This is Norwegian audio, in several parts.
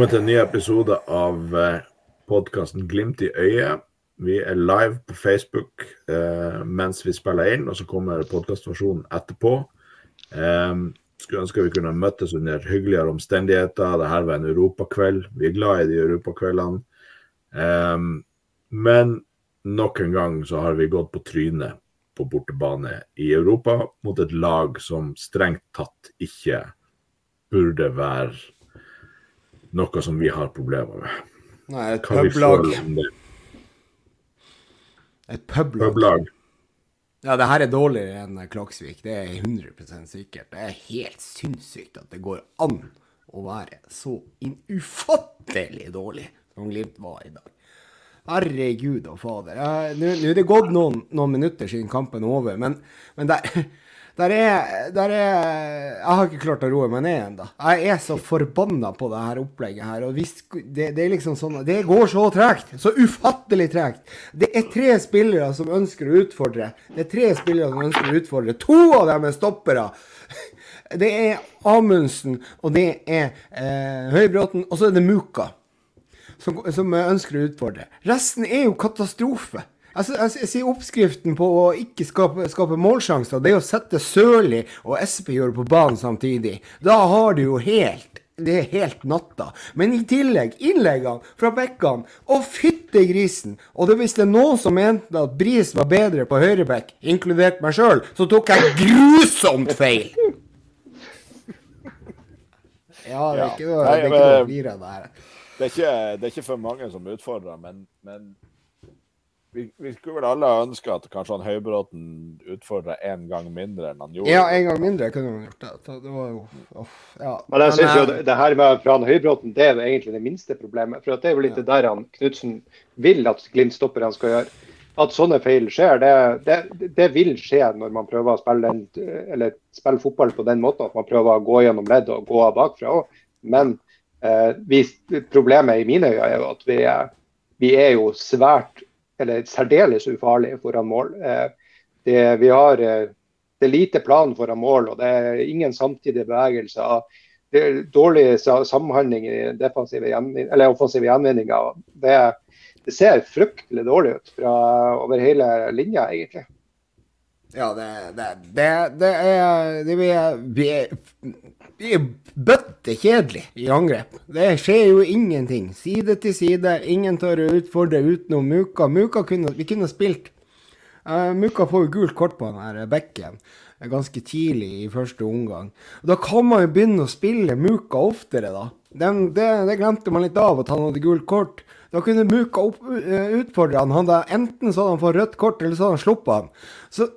Velkommen til en ny episode av podkasten Glimt i øyet. Vi er live på Facebook eh, mens vi spiller inn, og så kommer podkastversjonen etterpå. Eh, skulle ønske vi kunne møttes under hyggeligere omstendigheter. Dette var en europakveld. Vi er glad i de europakveldene. Eh, men nok en gang så har vi gått på trynet på bortebane i Europa mot et lag som strengt tatt ikke burde være noe som vi har problemer med. Nei, et publag. Et publag. publag. Ja, det her er dårligere enn Klaksvik. Det er 100% sikkert. Det er helt sinnssykt at det går an å være så ufattelig dårlig som Glimt var i dag. Herregud og fader. Nå er det gått noen, noen, minutter siden kampen er over, men, men det, der er, der er, Jeg har ikke klart å roe meg ned ennå. Jeg er så forbanna på det her opplegget her. Og hvis, det, det, er liksom sånn Det går så tregt. Så ufattelig tregt. Det er tre spillere som ønsker å utfordre. Det er tre spillere som ønsker å utfordre. To av dem er stoppere. Det er Amundsen, og det er eh, Høybråten, og så er det Muka. Som, som ønsker å utfordre. Resten er jo katastrofe. Altså, altså, jeg sier Oppskriften på å ikke skape, skape målsjanser, det er å sette Sørli og Espejord på banen samtidig. Da har du jo helt det er helt natta. Men i tillegg, innleggene fra bekkene. Og fytte grisen! Og det, hvis det er noen som mente at Bris var bedre på høyrebekk, inkludert meg sjøl, så tok jeg grusomt feil! Ja, det er ikke noe, å flire av det her. Er, det er ikke for mange som utfordrer, men, men vi, vi, skulle vel alle ønske at kanskje han Høybråten utfordra én gang mindre enn han gjorde. Ja, én gang mindre kunne han gjort det. det var jo, oh, ja. Men jeg syns jo det, det her med fra han Høybråten det er egentlig det minste problemet. For det er jo litt ja. det der han Knutsen vil at Glimt-stopperne skal gjøre. At sånne feil skjer, det, det, det, vil skje når man prøver å spille, den, eller spille fotball på den måten at man prøver å gå gjennom ledd og gå av bakfra òg. Men eh, vi, problemet i mine øyne er jo at vi, vi er jo svært eller særdeles ufarlig foran mål. Eh, det, vi har eh, det er lite plan foran mål, og det er ingen samtidige bevegelser. Det er dårlig samhandling i defensive eller offensive gjenvinninger. Det, det, ser fryktelig dårlig ut fra over hele linja, egentlig. Ja, det, det, det, det er Vi er, er, vi er bøttekjedelig i angrep. Det skjer jo ingenting. Side til side. Ingen tør å utfordre utenom Muka. Muka kunne, vi kunne spilt. Uh, Muka får jo gult kort på den her bekken ganske tidlig i første omgang. Og da kan man jo begynne å spille Muka oftere, da. Den, det, det, glemte man litt av, at han hadde gult kort. Da kunne Muka opp, uh, utfordre han. han da, enten så hadde han fått rødt kort, eller så hadde han sluppet han. Så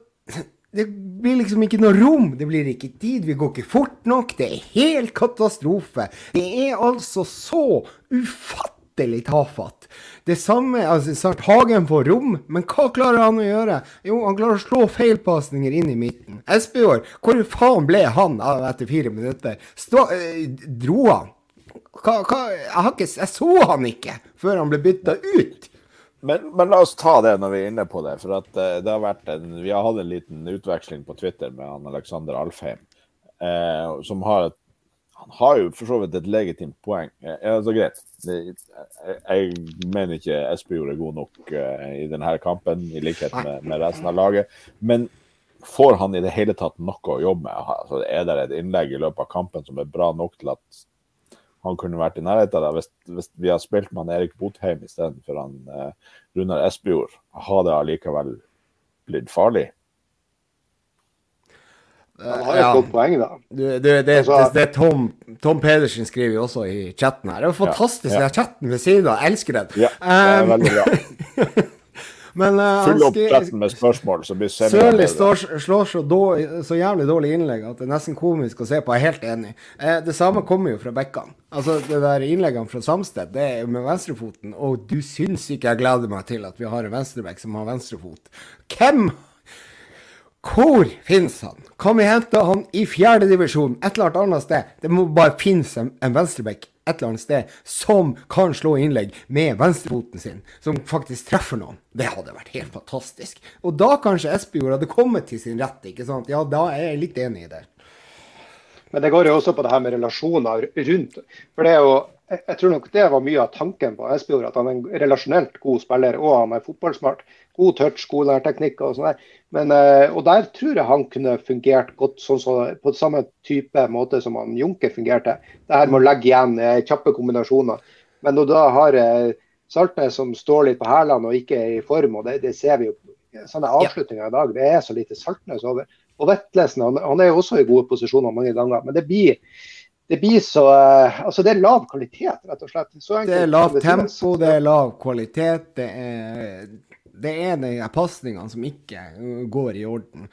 det blir liksom ikke noe rom. Det blir ikke tid. Vi går ikke fort nok. Det er helt katastrofe. Det er altså så ufattelig tafatt. Det samme altså Sart Hagen får rom, men hva klarer han å gjøre? Jo, han klarer å slå feilpasninger inn i midten. Espejord, hvor faen ble han etter fire minutter? Stå, øh, dro han? Hva, hva, jeg, ikke, jeg så han ikke før han ble bytta ut. Men, men, la oss ta det når vi er inne på det. For at uh, det har vært en, vi har hatt en liten utveksling på Twitter med han Alexander Alfheim. eh, som har et Han har jo for så vidt et legitimt poeng. Ja, altså greit. Jeg, jeg, mener ikke Espejord er god nok i denne kampen, i likhet med, resten av laget. Men får han i det hele tatt noe å jobbe med? Altså, er det et innlegg i løpet av kampen som er bra nok til at han kunne vært i nærheten av det hvis, hvis vi hadde spilt med han Erik Botheim istedenfor han eh, Runar Espejord. Har det allikevel blitt farlig? Han har et ja. godt poeng, da. Du, du, det, altså, det, det, Tom, Tom Pedersen skriver jo også i chatten her. Det er jo fantastisk, ja, ja. chatten ved siden av. Jeg elsker den. Ja, det er um, veldig bra. Men uh, Full opp chatten med spørsmål, så blir Sørli slår så, dårlig, så, jævlig dårlig innlegg at det er nesten komisk å se på. Jeg er helt enig. Eh, det samme kommer jo fra bekkene. Altså, det der innleggene fra Samsted, det er jo med venstrefoten. Og du syns ikke jeg gleder meg til at vi har en venstrebekk som har venstrefot. Hvem hvor finnes han? Kan vi hente han i fjerdedivisjon, et eller annet sted? Det må bare finnes en, en venstreback et eller annet sted som kan slå innlegg med venstrefoten sin, som faktisk treffer noen. Det hadde vært helt fantastisk. Og da kanskje Espejord hadde kommet til sin rett. ikke sant? Ja, da er jeg litt enig i det. Men det går jo også på det her med relasjoner rundt. For det er jo, jeg tror nok det var mye av tanken på Espejord, at han er en relasjonelt god spiller og han er fotballsmart. God touch, god lærteknikk og sånn der. Men, eh, og der tror jeg han kunne fungert godt sånn så, på samme type måte som han Junker fungerte. Det her med å legge igjen eh, kjappe kombinasjoner. Men når du da har eh, Saltnes som står litt på hælene og ikke er i form, og det, det ser vi jo sånne avslutninger i dag, det er så lite Saltnes over. Og Vetlesen han, han er jo også i gode posisjoner mange ganger, men det blir det blir så Altså, det er lav kvalitet, rett og slett. det er lavt tempo, det er lav kvalitet. Det er det er de pasningene som ikke uh, går i orden.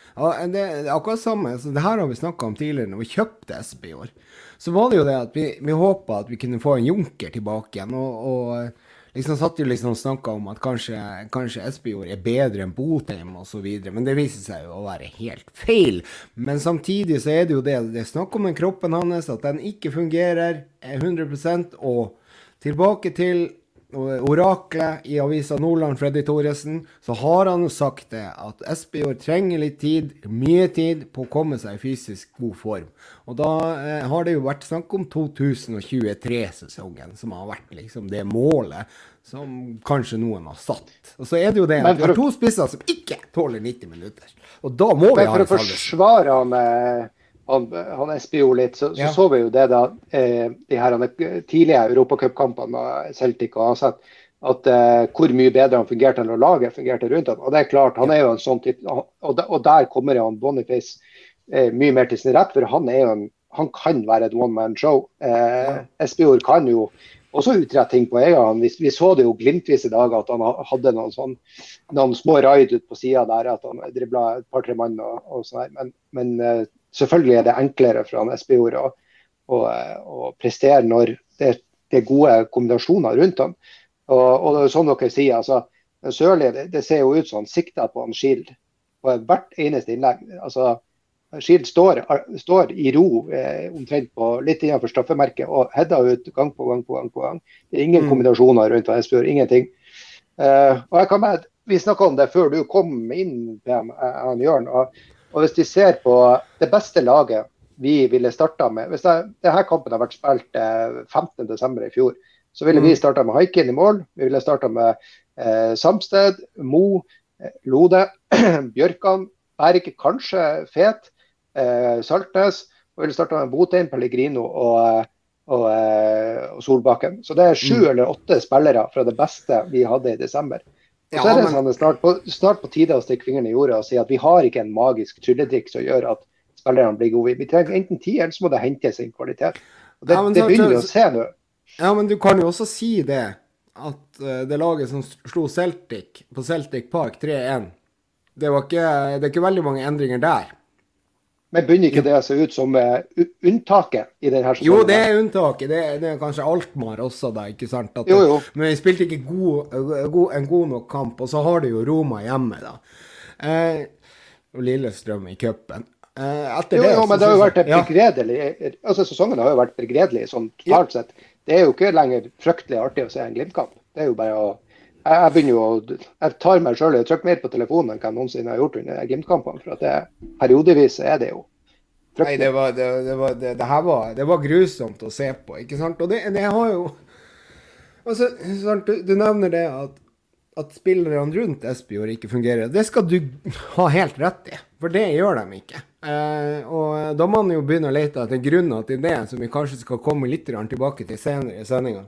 Det er akkurat samme, så det her har vi snakka om tidligere når vi kjøpte SB i år. Så var det jo det at vi, vi håpa at vi kunne få en Junker tilbake igjen. og, og liksom satt jo liksom og snakka om at kanskje, kanskje Espejord er bedre enn Botheim osv. Men det viser seg jo å være helt feil. Men samtidig så er det jo det det er snakk om den kroppen hans, at den ikke fungerer 100 og tilbake til oraklet i avisa Nordland, Freddy Thoresen, så har han jo sagt det at Espejord trenger litt tid, mye tid, på å komme seg i fysisk god form. Og da eh, har det jo vært snakk om 2023-sesongen, som har vært liksom det målet som kanskje noen har satt. Og så er det jo det at vi har to spisser som ikke tåler 90 minutter. Og da må vi ha en For å forsvare han eh han, han SPO litt, så, så, ja. så vi jo det da eh, de her tidlige europacupkampene med Celtic og AZ, At eh, hvor mye bedre han fungerte enn laget fungerte rundt ham. Og det er klart, han er jo en sånn type Og, og der kommer han Boniface eh, mye mer til sin rett, for han er jo en han kan være et one man show. Eh, Espejord kan jo også utrette ting på egen hånd. Vi, vi, så det jo glimtvis i dag at han hadde noen, sånn, noen små raid ut på sida der. At han dribla et par-tre mann og, og sånn. Men, men eh, selvfølgelig er det enklere for han Espejord å, å, å, prestere når det, det, er gode kombinasjoner rundt ham. Og, og det er sånn dere sier, altså, Sørli det, det, ser jo ut som han sikter på en Skild på hvert eneste innlegg. altså Skild står, står, i ro eh, omtrent på litt innenfor straffemerket og header ut gang på gang på gang. på gang. Det er ingen mm. kombinasjoner rundt Espejord, ingenting. Eh, og jeg kan Vi snakka om det før du kom inn, PM, eh, han Jørn. og og Hvis de ser på det beste laget vi ville starta med Hvis denne kampen har vært spilt eh, 15.12. i fjor, så ville vi mm. starta med Haikin i mål. Vi ville starta med eh, Samsted, Mo, eh, Lode, Bjørkan, Berg, kanskje Fet, eh, Saltnes. Og vi ville starta med Botheim, Pellegrino og, eh, og, eh, og, Solbakken. Så det er sju mm. eller åtte spillere fra det beste vi hadde i desember. Og så er det sånn, snart, på, snart, på, tide å stikke fingeren i jorda og si at vi har ikke en magisk trylletriks som gjør at spillerne blir gode. Vi trenger enten tid, eller så må det hentes inn kvalitet. Og Det, ja, det begynner vi å se nå. Ja, men du kan jo også si det. At det laget som slo Celtic på Celtic Park 3-1 det, det er ikke veldig mange endringer der. Men begynner ikke det å se ut som uh, unntaket i denne sesongen? Jo, det er unntaket. Det, det, er kanskje Alkmaar også, da. ikke sant? At, jo, jo. Men vi spilte ikke god, god, en god nok kamp. Og så har du jo Roma hjemme, da. Eh, og Lillestrøm i cupen. Eh, jo, jo, men det har jo vært begredelig. Altså, sesongen har jo vært begredelig sånn totalt sett. Det er jo ikke lenger fryktelig artig å se en Glimt-kamp. Det er jo bare å jeg, begynner jo å Jeg tar meg sjøl i å trykke mer på telefonen enn hva jeg noensinne har gjort under Glimt-kampene. For at det, periodevis er det jo Nei, det var, det, det, var, det, det, her var, det var grusomt å se på, ikke sant? Og det, har jo Altså, du, du, nevner det at, at spillerne rundt Espejord ikke fungerer. Det skal du ha helt rett i, for det gjør de ikke. Eh, og da må man jo begynne å lete etter grunner til det, som vi kanskje skal komme litt tilbake til senere i sendinga.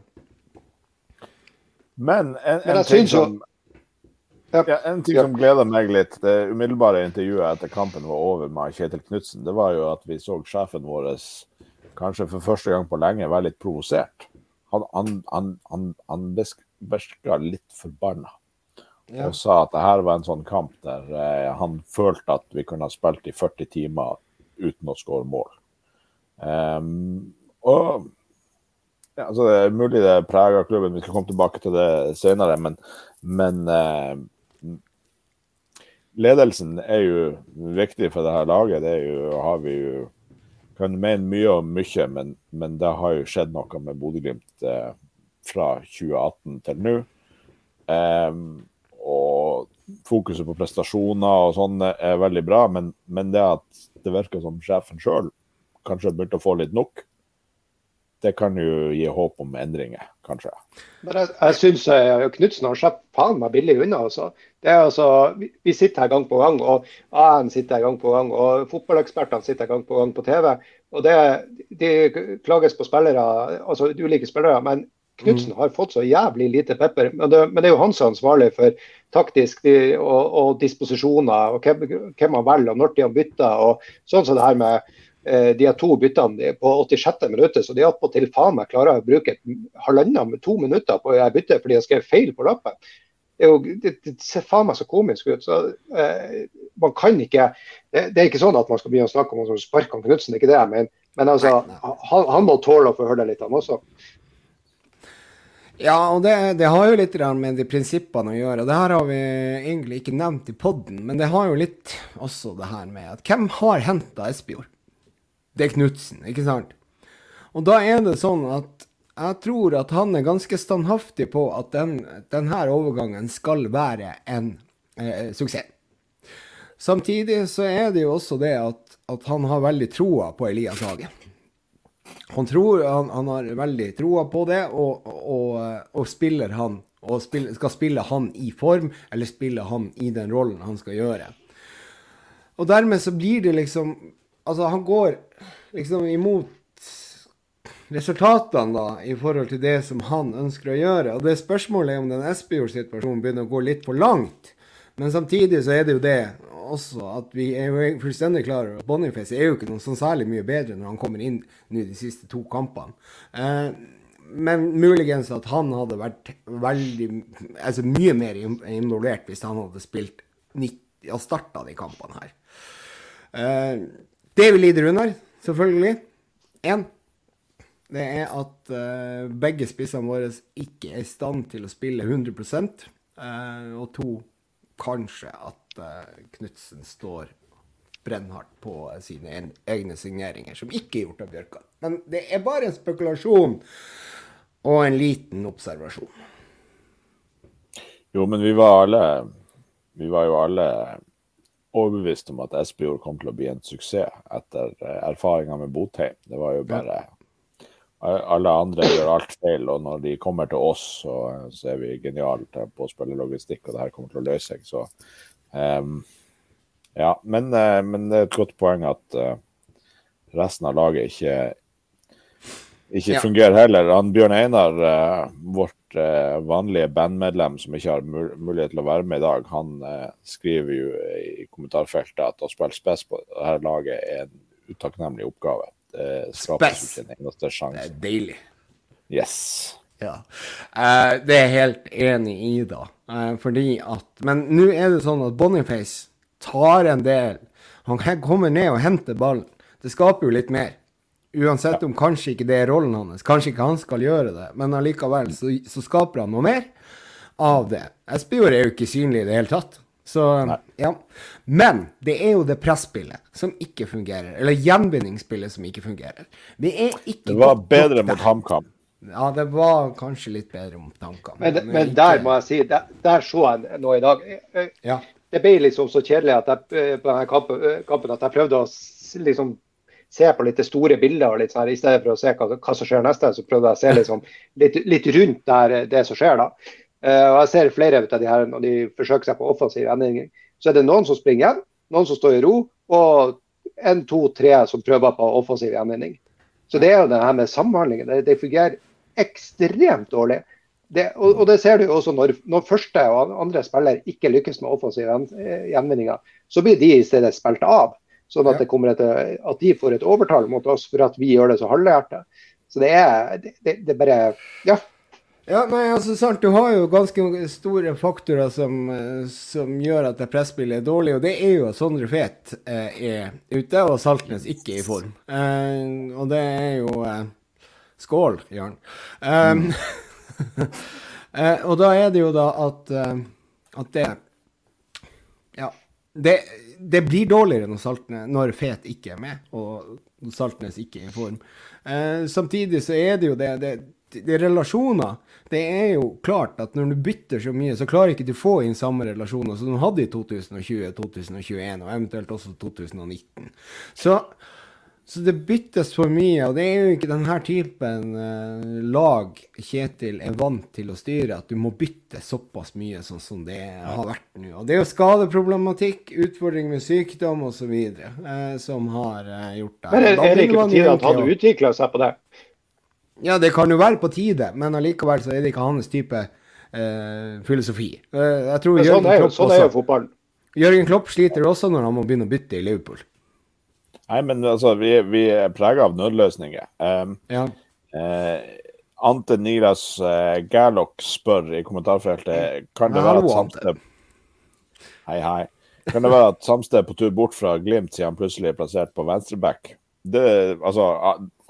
Men en, en ting, som, ja, en ting som gleder meg litt, det umiddelbare intervjuet etter kampen var over med Kjetil Knutsen, det var jo at vi så sjefen vår kanskje for første gang på lenge være litt provosert. Han, han, han, han, han virka litt forbanna. Ja. Og sa at det her var en sånn kamp der eh, han følte at vi kunne ha spilt i 40 timer uten å skåre mål. Um, og ja, altså det er mulig det preger klubben, vi skal komme tilbake til det senere. Men, men eh, ledelsen er jo viktig for det her laget. Det er jo, har vi jo kan mene mye om mye, men, men det har jo skjedd noe med Bodø-Glimt eh, fra 2018 til nå. Eh, og fokuset på prestasjoner og sånn er veldig bra, men, men det at det virker som sjefen sjøl kanskje har begynt å få litt nok. Det kan jo gi håp om endringer, kanskje. Men jeg, jeg syns Knutsen har sluppet faen meg billig unna. Altså. Det altså, vi, vi sitter her gang på gang, og AN sitter her gang på gang, og fotballekspertene sitter her gang på gang på TV. og det, De klages på spillere, altså ulike spillere. men Knutsen har fått så jævlig lite pepper. Men det, men det er jo han som er ansvarlig for taktisk de, og, og, disposisjoner, og hvem, hvem han velger, og når de har bytta. Og sånn som det her med eh, de to byttene på 86. minuttet, så de attpåtil faen meg klarer å bruke halvannet to minutter på å bytte fordi jeg skrev feil på lappen. Det, jo, det, det, ser faen meg så komisk ut. så eh, man kan ikke, det, det, er ikke sånn at man skal begynne å snakke om å sparke Knutsen, det er ikke det jeg mener. Men altså, han, han, må tåle å få høre det litt, han også. Ja, og det, det, har jo litt med de prinsippene å gjøre. og Det her har vi egentlig ikke nevnt i poden, men det har jo litt også det her med at hvem har henta Espejord? Det er Knutsen, ikke sant? Og da er det sånn at jeg tror at han er ganske standhaftig på at den, denne overgangen skal være en eh, suksess. Samtidig så er det jo også det at, at han har veldig troa på Elias Hagen. Han, tror, han, han, har veldig troa på det, og, og, og spiller han og spille, skal spille han i form, eller spille han i den rollen han skal gjøre. Og dermed så blir det liksom Altså, han går liksom imot resultatene da, i forhold til det som han ønsker å gjøre. Og det spørsmålet er om den Espejord-situasjonen begynner å gå litt for langt. Men samtidig så er det jo det også at vi er jo fullstendig klar over at Boniface er jo ikke noe sånn særlig mye bedre når han kommer inn nå de siste to kampene. Eh, men muligens at han hadde vært veldig altså mye mer involvert hvis han hadde spilt 90, og starta de kampene her. Eh, det vi lider under, selvfølgelig Én, det er at uh, begge spissene våre ikke er i stand til å spille 100 uh, Og to, kanskje at uh, Knutsen står brennhardt på sine egne signeringer, som ikke er gjort av Bjørkan. Men det er bare en spekulasjon og en liten observasjon. Jo, men vi var alle Vi var jo alle overbevist om at Espejord kom til å bli en suksess etter eh, erfaringa med Botheim. Det var jo bare Alle andre gjør alt feil, og når de kommer til oss, så, så er vi geniale på å spille logistikk, og det her kommer til å løse seg. Så Um, ja, men, uh, men, det er et godt poeng at uh, resten av laget ikke, ikke ja. fungerer heller. Han Bjørn Einar, uh, vårt vanlige bandmedlem som ikke har mul mulighet til å være med i dag, han skriver jo i kommentarfeltet at å spille spess på dette laget er en utakknemlig oppgave. Det skapes ikke en eneste sjanse. Det er deilig. Yes. Ja. Uh, det er jeg helt enig i, da. Uh, fordi at Men nå er det sånn at Boniface tar en del Han kommer ned og henter ballen. Det skaper jo litt mer. Uansett om kanskje ikke det er rollen hans, kanskje ikke han skal gjøre det, men allikevel så, så skaper han noe mer av det. Espejord er jo ikke synlig i det hele tatt. Så, ja. Men det er jo det presspillet som ikke fungerer. Eller gjenvinningsspillet som ikke fungerer. Det er ikke Det var bedre mot HamKam. Ja, det var kanskje litt bedre mot HamKam. Men, men, men der må jeg si, der, der så jeg noe i dag. Ja. Det ble liksom så kjedelig at jeg, eh, på denne kampen, kampen at jeg prøvde å liksom, se på litt store bilder. og litt sånn, I stedet for å se hva, hva, som skjer neste, så prøvde jeg å se liksom, litt, litt, rundt der, det som skjer. da. Uh, og Jeg ser flere av de her når de forsøker seg på offensiv endringer. Så er det noen som springer igjen, noen som står i ro, og en, to, tre som prøver på offensiv gjenvinning. Så det er jo det her med samhandlingen. Det, det fungerer ekstremt dårlig. Det, og, og, det ser du også når, når første og andre spiller ikke lykkes med offensive gjenvinninger, så blir de i stedet spilt av. Sånn at, et, at, de får et overtall mot oss for at vi gjør det så halvhjertet. Så det er, det, det bare Ja. Ja, nei, altså sant, Du har jo ganske store faktorer som, som gjør at det presspillet er dårlig. Og det er jo at Sondre Fet eh, er ute, og Saltnes ikke er i form. Eh, og det er jo eh, Skål, Jørn. Um, og da er det jo da at, uh, at det Ja. Det, det, blir dårligere når, saltene, når Fet ikke er med, og Saltnes ikke er i form. Uh, samtidig så er det jo det, det, det relasjoner. Det er jo klart at når du bytter så mye, så klarer ikke du få inn samme relasjoner som du hadde i 2020, 2021 og eventuelt også 2019. Så Så det byttes for mye, og det er jo ikke denne typen eh, lag Kjetil er vant til å styre, at du må bytte såpass mye sånn som det har vært nå. Og det er jo skadeproblematikk, utfordring med sykdom osv. Eh, som har eh, gjort det. Men er, det ikke på tide at han utvikler seg på det? Ja, det kan jo være på tide, men allikevel så er det ikke hans type eh, filosofi. Eh, jeg tror Men Jørgen sånn er jo, Klopp sånn er jo fotballen. Jørgen Klopp sliter også når han må begynne å bytte i Liverpool. Nei, men altså, vi, vi er prega av nødløsninger. Um, Ja. uh, Ante Niras uh, Gerlock spør i kommentarfeltet kan det være at. Samsted Hei, hei. Kan det være at Samsted er på tur bort fra Glimt siden han plutselig er plassert på venstreback? Det, altså,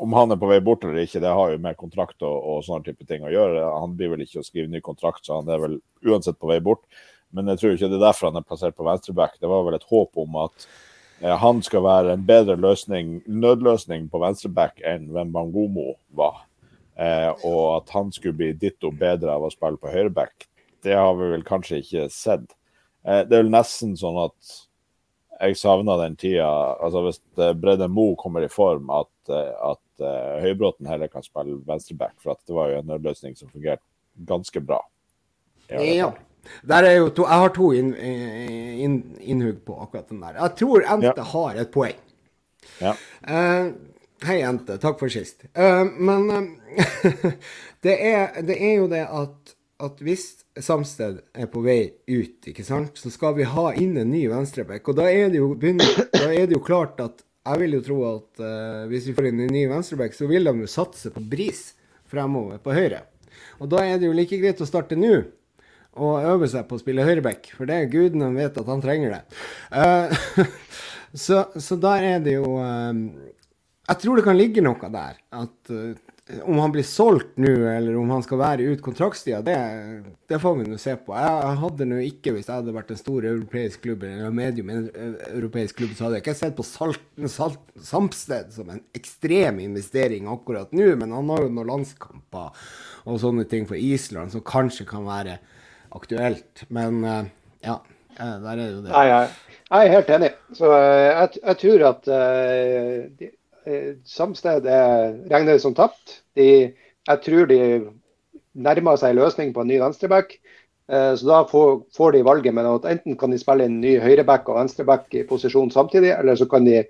Om han er på vei bort eller ikke, det har jo med kontrakt og, og sånne type ting å gjøre. Han blir vel ikke å skrive ny kontrakt, så han er vel uansett på vei bort. Men jeg tror ikke det er derfor han er plassert på venstreback. Det var vel et håp om at han skal være en bedre løsning, nødløsning på venstreback enn Wembangomo var. Eh, og at han skulle bli ditto bedre av å spille på høyreback, det har vi vel kanskje ikke sett. Eh, det er vel nesten sånn at jeg savner den tida altså Hvis eh, Brede Mo kommer i form, at, eh, at eh, Høybråten heller kan spille venstreback. For det var jo en nødløsning som fungerte ganske bra. Ja. Der er jo to, jeg har to inn, inn, innhugg på akkurat den der. Jeg tror Ente Ja. har et poeng. Ja. Uh, hei, Ente. Takk for sist. Uh, men uh, det, er, det er jo det at, at hvis Samsted er på vei ut, ikke sant, så skal vi ha inn en ny venstreback. Og da er det jo, da er det jo klart at jeg vil jo tro at eh, hvis vi får inn en ny venstreback, så vil de jo satse på Bris fremover på høyre. Og da er det jo like greit å starte nå og øve seg på å spille høyreback, for det er gudene vet at han trenger det. Eh, så, så der er det jo eh, Jeg tror det kan ligge noe der. At eh, om han blir solgt nå, eller om han skal være ut kontraktstida, det, det får vi nå se på. Jeg, hadde nå ikke, hvis jeg hadde vært en stor europeisk klubb, eller medium europeisk klubb, så hadde jeg ikke sett på Salt, Samsted som en ekstrem investering akkurat nå, men han har jo noen landskamper og sånne ting for Island som kanskje kan være aktuelt. Men eh, ja, eh, der er jo det. Nei, jeg, jeg er helt enig. Så eh, jeg, jeg tror at uh, Samsted er, regner det som tapt. De, jeg tror de nærmer seg en løsning på en ny venstreback. Så da får, får de valget med at enten kan de spille inn ny høyreback og venstreback i posisjon samtidig, eller så kan de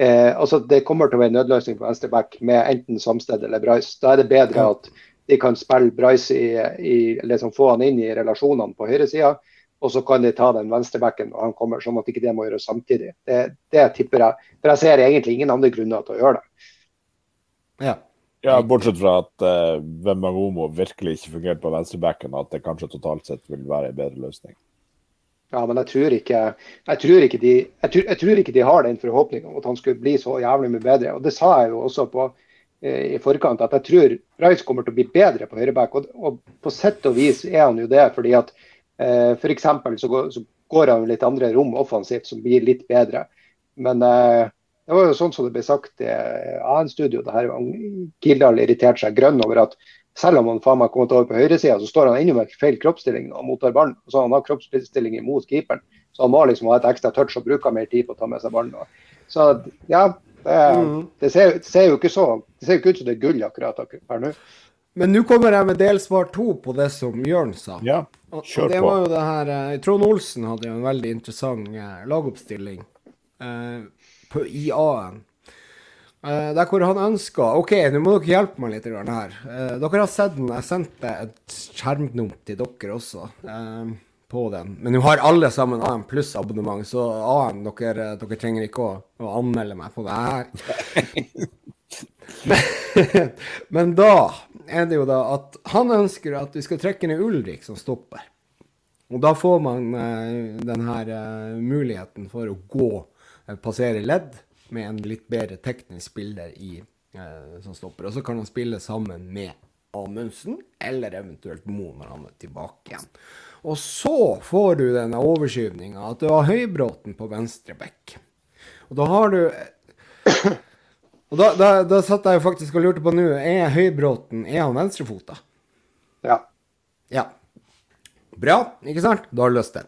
eh, altså Det kommer til å være en nødløsning på venstreback med enten Samsted eller Bryce. Da er det bedre at de kan spille Bryce i, i liksom få han inn i relasjonene på høyresida, og så kan de ta den venstrebacken når han kommer, sånn at ikke det må gjøres samtidig. Det, det tipper jeg. For jeg ser egentlig ingen andre grunner til å gjøre det. Ja. Ja, bortsett fra at uh, Wembangomo virkelig ikke fungerte på venstrebacken, at det kanskje totalt sett vil være en bedre løsning. Ja, men jeg tror ikke, jeg tror ikke, de, jeg tror, jeg tror ikke de har den forhåpninga om at han skulle bli så jævlig mye bedre. Og Det sa jeg jo også på, eh, i forkant, at jeg tror Rice kommer til å bli bedre på høyreback. Og, og på sett og vis er han jo det, fordi at eh, f.eks. Så, går- så går han litt andre rom offensivt som blir litt bedre. Men eh, det var jo sånn som det ble sagt i AN-studio, det her Gildal irriterte seg grønn over at selv om han faen meg kommet over på høyresida, så står han ennå med feil kroppsstilling og mottar ballen. Så han har kroppsstilling imot keeperen. Så han må liksom ha et ekstra touch og bruke mer tid på å ta med seg ballen. Så ja, det, det, ser, det ser jo ikke så Det ser jo ikke ut som det er gull akkurat her nå. Men nå kommer jeg med delsvar to på det som Jørn sa. Ja, kjør og det på. var jo det her eh, Trond Olsen hadde jo en veldig interessant eh, lagoppstilling eh, på, i A-en. Eh, der hvor han ønska OK, nå må dere hjelpe meg litt her. Eh, dere har sett den. Jeg sendte et skjermdump til dere også eh, på den. Men nå har alle sammen A1 pluss-abonnement, så A1, dere, dere trenger ikke å, å anmelde meg på det her. Men, men da er det jo da at han ønsker at vi skal trekke ned Ulrik som stopper. Og da får man eh, den eh, muligheten for å gå, eh, passere ledd, med en litt bedre teknisk spiller i, eh, som stopper. Og så kan han spille sammen med Amundsen, eller eventuelt Mo når han er tilbake igjen. Og så får du denne overskyvninga, at du har Høybråten på venstre bekk. Og da har du Og da, da, da satt jeg jo faktisk og lurte på nå, er Høybråten er han venstrefota? Ja. Ja. Bra, ikke sant? Da har du løst det.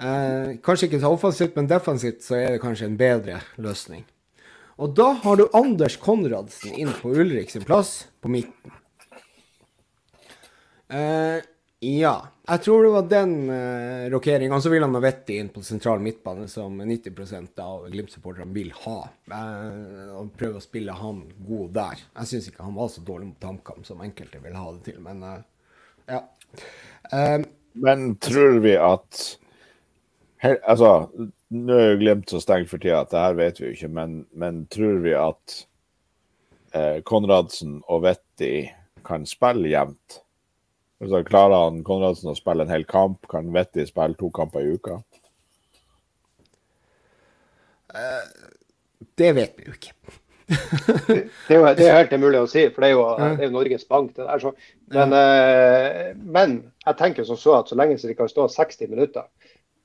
Eh, kanskje ikke så offensivt, men defensivt så er det kanskje en bedre løsning. Og da har du Anders Konradsen inn på Ulrik sin plass, på midten. Eh, ja. Jeg tror det var den uh, rokeringa. Så vil han ha Vetti inn på sentral midtbane, som 90% av Glimt-supporterne vil ha. Uh, og prøve å spille han god der. Jeg syns ikke han var så dårlig mot HamKam som enkelte vil ha det til, men uh, ja. Uh, Men tror vi at Her, altså, nå er jo Glimt så stengt for tida at det her vet vi jo ikke, men, men tror vi at eh, Konradsen og Vetti kan spille jevnt? Altså, klarer han Konradsen å spille en hel kamp? Kan Vetti spille to kamper i uka? det vet vi jo ikke. Det er jo det er helt umulig å si, for det er jo, det er jo Norges Bank. det der. Så. Men, ja. men jeg tenker som så at så lenge de kan stå 60 minutter,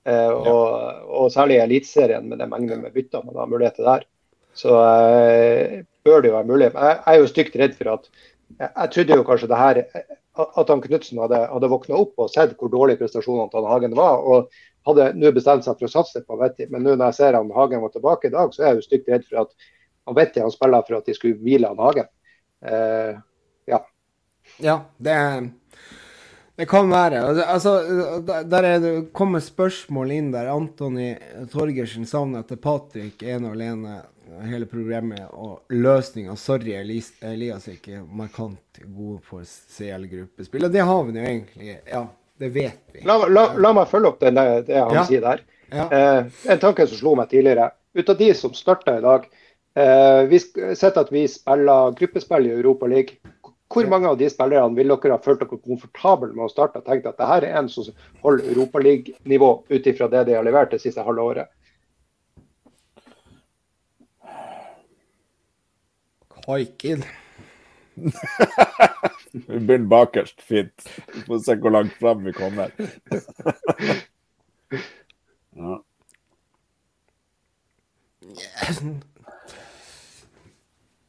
eh, og, og særlig i Eliteserien med den mengden med bytter man har mulighet til der, så eh, bør det jo være mulig. Jeg, jeg er jo stygt redd for at jeg, trodde jo kanskje det her at han Knutsen hadde, hadde våkna opp og sett hvor dårlig prestasjonene til Hagen var. og hadde nå bestemt seg for å satse på Vetti. Men nå når jeg ser han Hagen var tilbake i dag, så er jeg jo stygt redd for at han Vetti han spiller for at de skulle hvile han Hagen. Uh, ja. Ja, det, det kan være. Altså, der- der er det kommer spørsmål inn der. Antony Torgersen savner etter Patrick ene og alene hele programmet og løsninga. Sorry, Elias, Elias er ikke markant god for CL-gruppespill. Og det har vi jo egentlig. Ja, det vet vi. La, la, la meg følge opp den, det han Ja. sier der. Ja. Eh, en tanke som slo meg tidligere. Ut av de som starta i dag, eh, vi har sett at vi spiller gruppespill i Europa League. Hvor mange av de spillerne vil dere ha følt dere komfortable med å starte og tenkt at det her er en som holder Europaliga-nivå ut ifra det de har levert det siste halve året? Haikin. Vi begynner bakerst. Fint. Vi får se hvor langt fram vi kommer. Ja.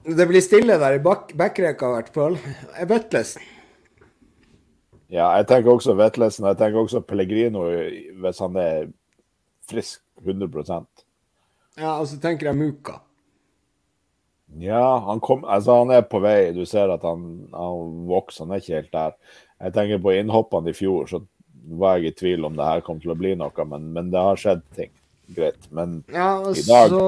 Det blir stille der i bak i hvert fall. Vetlesen. Ja, jeg tenker også Vetlesen. Jeg tenker også Pellegrino hvis han er frisk 100% Ja, og så tenker jeg Muka. Ja, han, kom, altså han er på vei. Du ser at han, han vokser. Han er ikke helt der. Jeg tenker på innhoppene i fjor, så var jeg i tvil om det her kom til å bli noe, men, men det har skjedd ting. Greit. Men Ja, og I dag- så,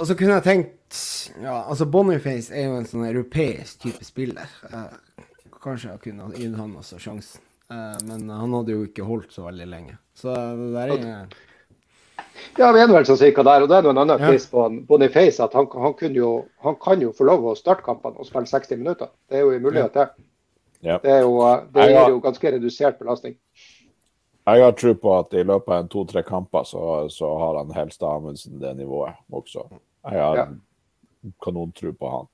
og så kunne jeg tenkt Ja, altså Boniface er jo en sånn europeisk type spiller. Eh, kanskje jeg kunne gitt han også sjansen. Eh, men han hadde jo ikke holdt så veldig lenge. Så det der er Ja, vi er vel sånn cirka der. Og det er en annen Ja. på Boniface at han, han, kunne jo, han kan jo få lov å starte kampene og spille 60 minutter. Det er jo en mulighet, det. ja. Det, er jo, eh, det gir jo ganske redusert belastning. Jeg har tro på at i løpet av en to-tre kamper så, så har han Helstad Amundsen det nivået også. Jeg har Ja. kanontro på han.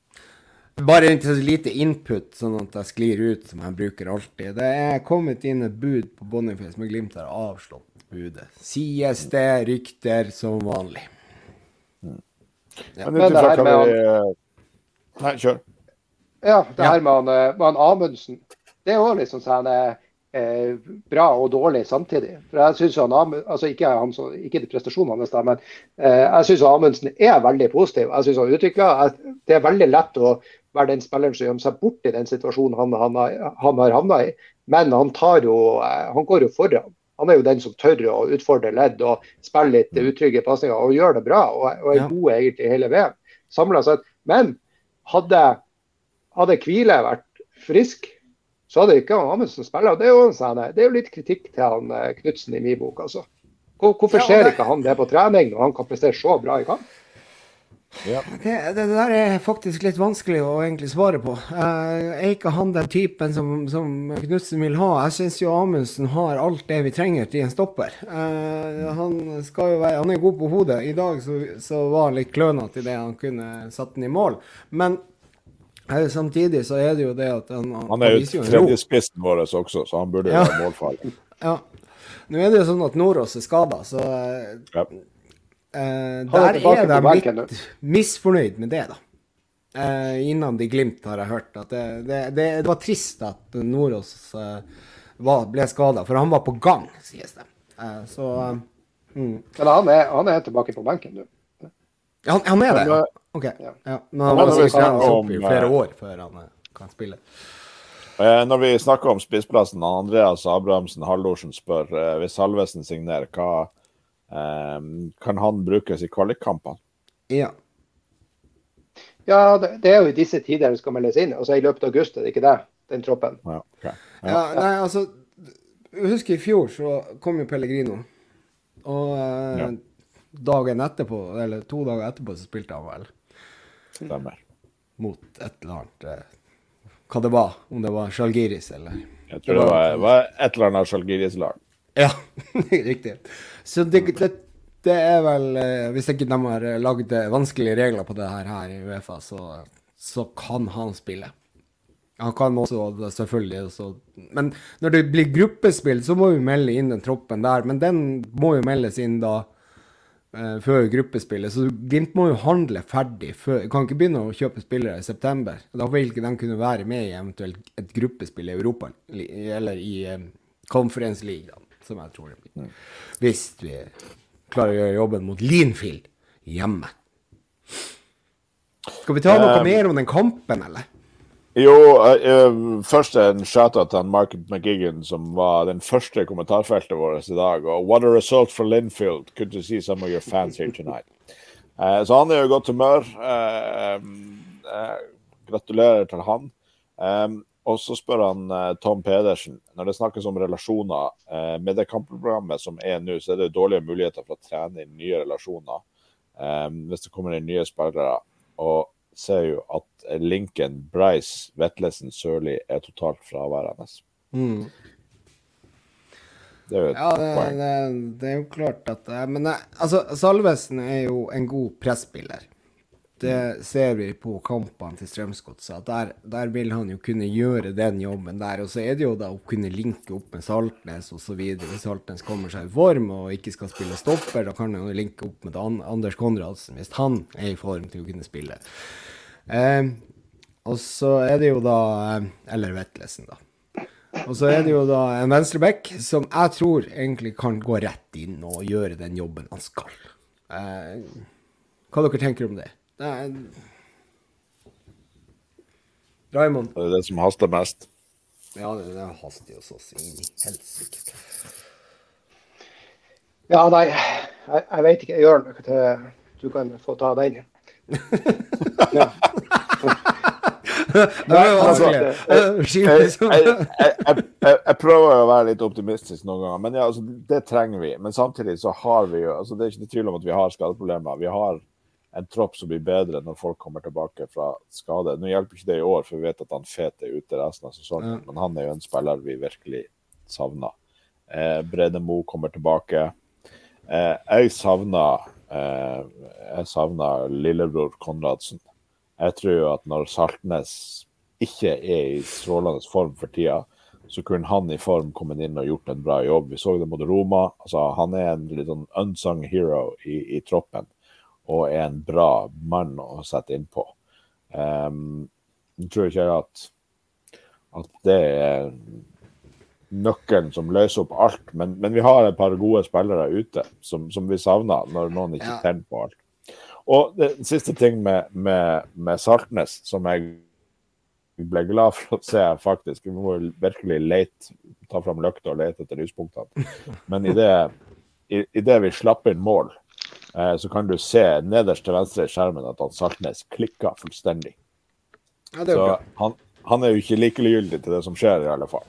Bare ikke så lite input, sånn at jeg sklir ut som jeg bruker alltid. Det er kommet inn et bud på Boniface, men Glimt har avslått budet. Sies det rykter som vanlig. Men Men det her med vi Nei, kjør. Ja, det Ja. her med han, eh, med han Amundsen, det er òg liksom sånn eh, bra og dårlig samtidig. For jeg synes han altså ikke, han, som- ikke de prestasjonene hans, men eh, jeg syns Amundsen er veldig positiv. Jeg synes han utvikler. Det er veldig lett å være den spilleren som gjemmer seg bort i den situasjonen han, han, han har havna i. Men han, tar jo, eh, han går jo foran. Han er jo den som tør å utfordre ledd og spille litt utrygge pasninger og gjør det bra. Og, og er Ja. god egentlig hele VM. Samlet sett. Men hadde hadde Kvile vært frisk, så hadde ikke han Amundsen spilla. Det, sånn- det er jo litt kritikk til han eh, Knutsen i min bok, altså. Hvor- Hvorfor Ja, ser ikke han det på trening når han kan prestere så bra i kamp? Ja. Det, det der er faktisk litt vanskelig å egentlig svare på. Uh, er ikke han den typen som, som Knutsen vil ha? Jeg syns jo Amundsen har alt det vi trenger til en stopper. Uh, han skal jo være Han er god på hodet. I dag så, så var han litt klønete i det han kunne satt den i mål. Men uh, samtidig så er det jo det at han, Han er jo tredjespissen vår også, så han burde jo Ja. være målfall. Ja. Nå er det jo sånn at Nordås er skada, så Ja. Eh, er der er de litt misfornøyd med det, da. Uh, innan de Glimt har jeg hørt at det, det, det, det var trist at Nordås uh, var, ble skada, for han var på gang, sies det. Uh, så eh, mm. Men han er, han er tilbake på benken nå. Han, han er det, OK. Ja. Ja. Men han vi sikkert trenes snakker i om, flere eh, år før han eh, kan spille. Eh, Når vi snakker om spissplassen, Andreas Abrahamsen Hallorsen spør eh, hvis Salvesen signerer, hva eh, kan han brukes i kvalikkampene? Ja. Ja, det, det er jo i disse tider det skal meldes inn. Altså I løpet av august er det ikke det, den troppen. Ja, okay. ja. Nei, altså husk husker i fjor så kom jo Pellegrino. Og eh, Ja. dagen etterpå, eller to dager etterpå, så spilte han vel Stemmer. mot et eller annet eh, Hva det var. Om det var Sjalgiris eller Jeg tror det var, var et eller annet Zalgiris-lag. Ja, riktig. Så det, det, det er vel eh, Hvis ikke de har eh, lagd eh, vanskelige regler på det her, her i Uefa, så, så kan han spille. Han kan også selvfølgelig også Men når det blir gruppespill, så må vi melde inn den troppen der. Men den må jo meldes inn da før gruppespillet. Så Glimt må jo handle ferdig før Kan ikke begynne å kjøpe spillere i september. Da vil ikke de kunne være med i eventuelt et gruppespill i Europa, eller i eh, Conference League, da, som jeg tror det blir. Hvis vi klarer å gjøre jobben mot Linfield hjemme. Skal vi ta noe Um, mer om den kampen, eller? Jo, uh, først en shout-out til Mark Market McGiggan, som var den første i kommentarfeltet vårt i dag. Og what a result for Linfield. Good to see some of your fans here tonight. Uh, så han er jo i godt humør. Uh, gratulerer til han. Eh, og så spør han eh, Tom Pedersen, når det snakkes om relasjoner eh, Med det kampprogrammet som er nå, så er det dårlige muligheter for å trene inn nye relasjoner eh, hvis det kommer inn nye spillere. Og ser jo at linken Bryce, Vetlesen, Sørli er totalt fraværende. Mm. Det er jo et Ja, det, poeng. det, det er jo klart at eh, Men eh, altså, Salvesen er jo en god presspiller. Det ser vi på kampene til Strømsgodset. Der, der vil han jo kunne gjøre den jobben der. Og så er det jo da å kunne linke opp med Saltnes osv. Hvis Saltnes kommer seg i form og ikke skal spille stopper, da kan han jo linke opp med Anders Konradsen hvis han er i form til å kunne spille. Eh, og så er det jo da eh, Eller Vetlesen, da. Og så er det jo da en venstreback som jeg tror egentlig kan gå rett inn og gjøre den jobben han skal. Eh, hva dere tenker om det? Det er... Raymond? Det er det som haster mest. Ja, det, det haster jo så inn i helsike. Ja, nei, jeg, jeg vet ikke. Jørn, du kan få ta den. Ja. Altså. Eh, jeg prøver å være litt optimistisk noen ganger, men ja, altså, det trenger vi. Men samtidig så har vi jo altså, Det er ikke noe tvil om at vi har skadeproblemer. Vi har en tropp som blir bedre når folk kommer tilbake fra skade. Nå hjelper ikke det i år, for vi vet at han Fet er ute resten av sesongen, men han er jo en spiller vi virkelig savner. Eh, Brede Mo kommer tilbake. Eh, jeg savner eh, jeg savner lillebror Konradsen. Jeg tror jo at når Saltnes ikke er i strålende form for tida, så kunne han i form kommet inn og gjort en bra jobb. Vi så det mot Roma. Altså, han er en litt sånn unsung hero i, i troppen, og er en bra mann å sette innpå. Um, jeg tror ikke at, at det er nøkkelen som løser opp alt, men, men vi har et par gode spillere ute som, som vi savner når noen ikke Ja. tenner på alt. Og det siste ting med, med, med Saltnes, som jeg ble glad for å se, faktisk. Vi må virkelig lete, ta fram løkta og lete etter lyspunktene. Men i det, i, i det vi slapp inn mål, så kan du se nederst til venstre i skjermen at han Saltnes klikka fullstendig. Ja, det er Så han, han er jo ikke likegyldig til det som skjer, i alle fall,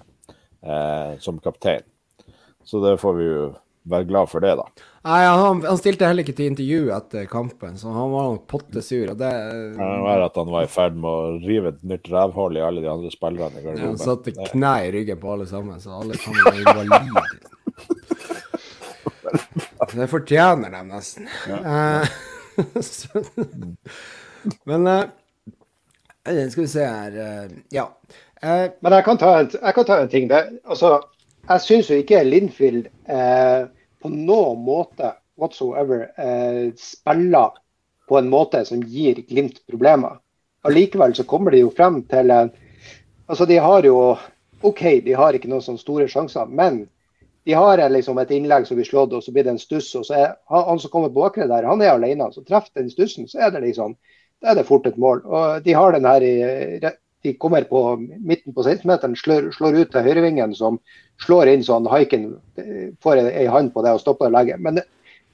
eh, som kaptein. Så det får vi jo være glad for det, da. Nei, han, han stilte heller ikke til intervju etter kampen, så han var nok pottesur. Det kan være at han var i ferd med å rive et nytt rævhull i alle de andre spillerne i ja, Han satte knær i ryggen på alle sammen, så alle sammen var invalide. Det fortjener de nesten. Ja. så, men eh, Skal vi se her eh, Ja. Eh, Men jeg kan ta en, kan ta en ting. Det, altså, jeg syns jo ikke Linfield eh, på noen måte whatsoever eh, spiller på en måte som gir Glimt problemer. Allikevel så kommer de jo frem til en Altså, de har jo OK, de har ikke noen sånne store sjanser, men de har liksom et innlegg som blir slått, og så blir det en stuss. og så er Han som kommer på bakre der, han er alene. Så treffer den stussen, så er det liksom, da er det fort et mål. Og De har den her de kommer på midten på 16-meteren, slår, slår, ut til høyrevingen, som slår inn sånn Haiken får ei hand på det og stopper legget. Men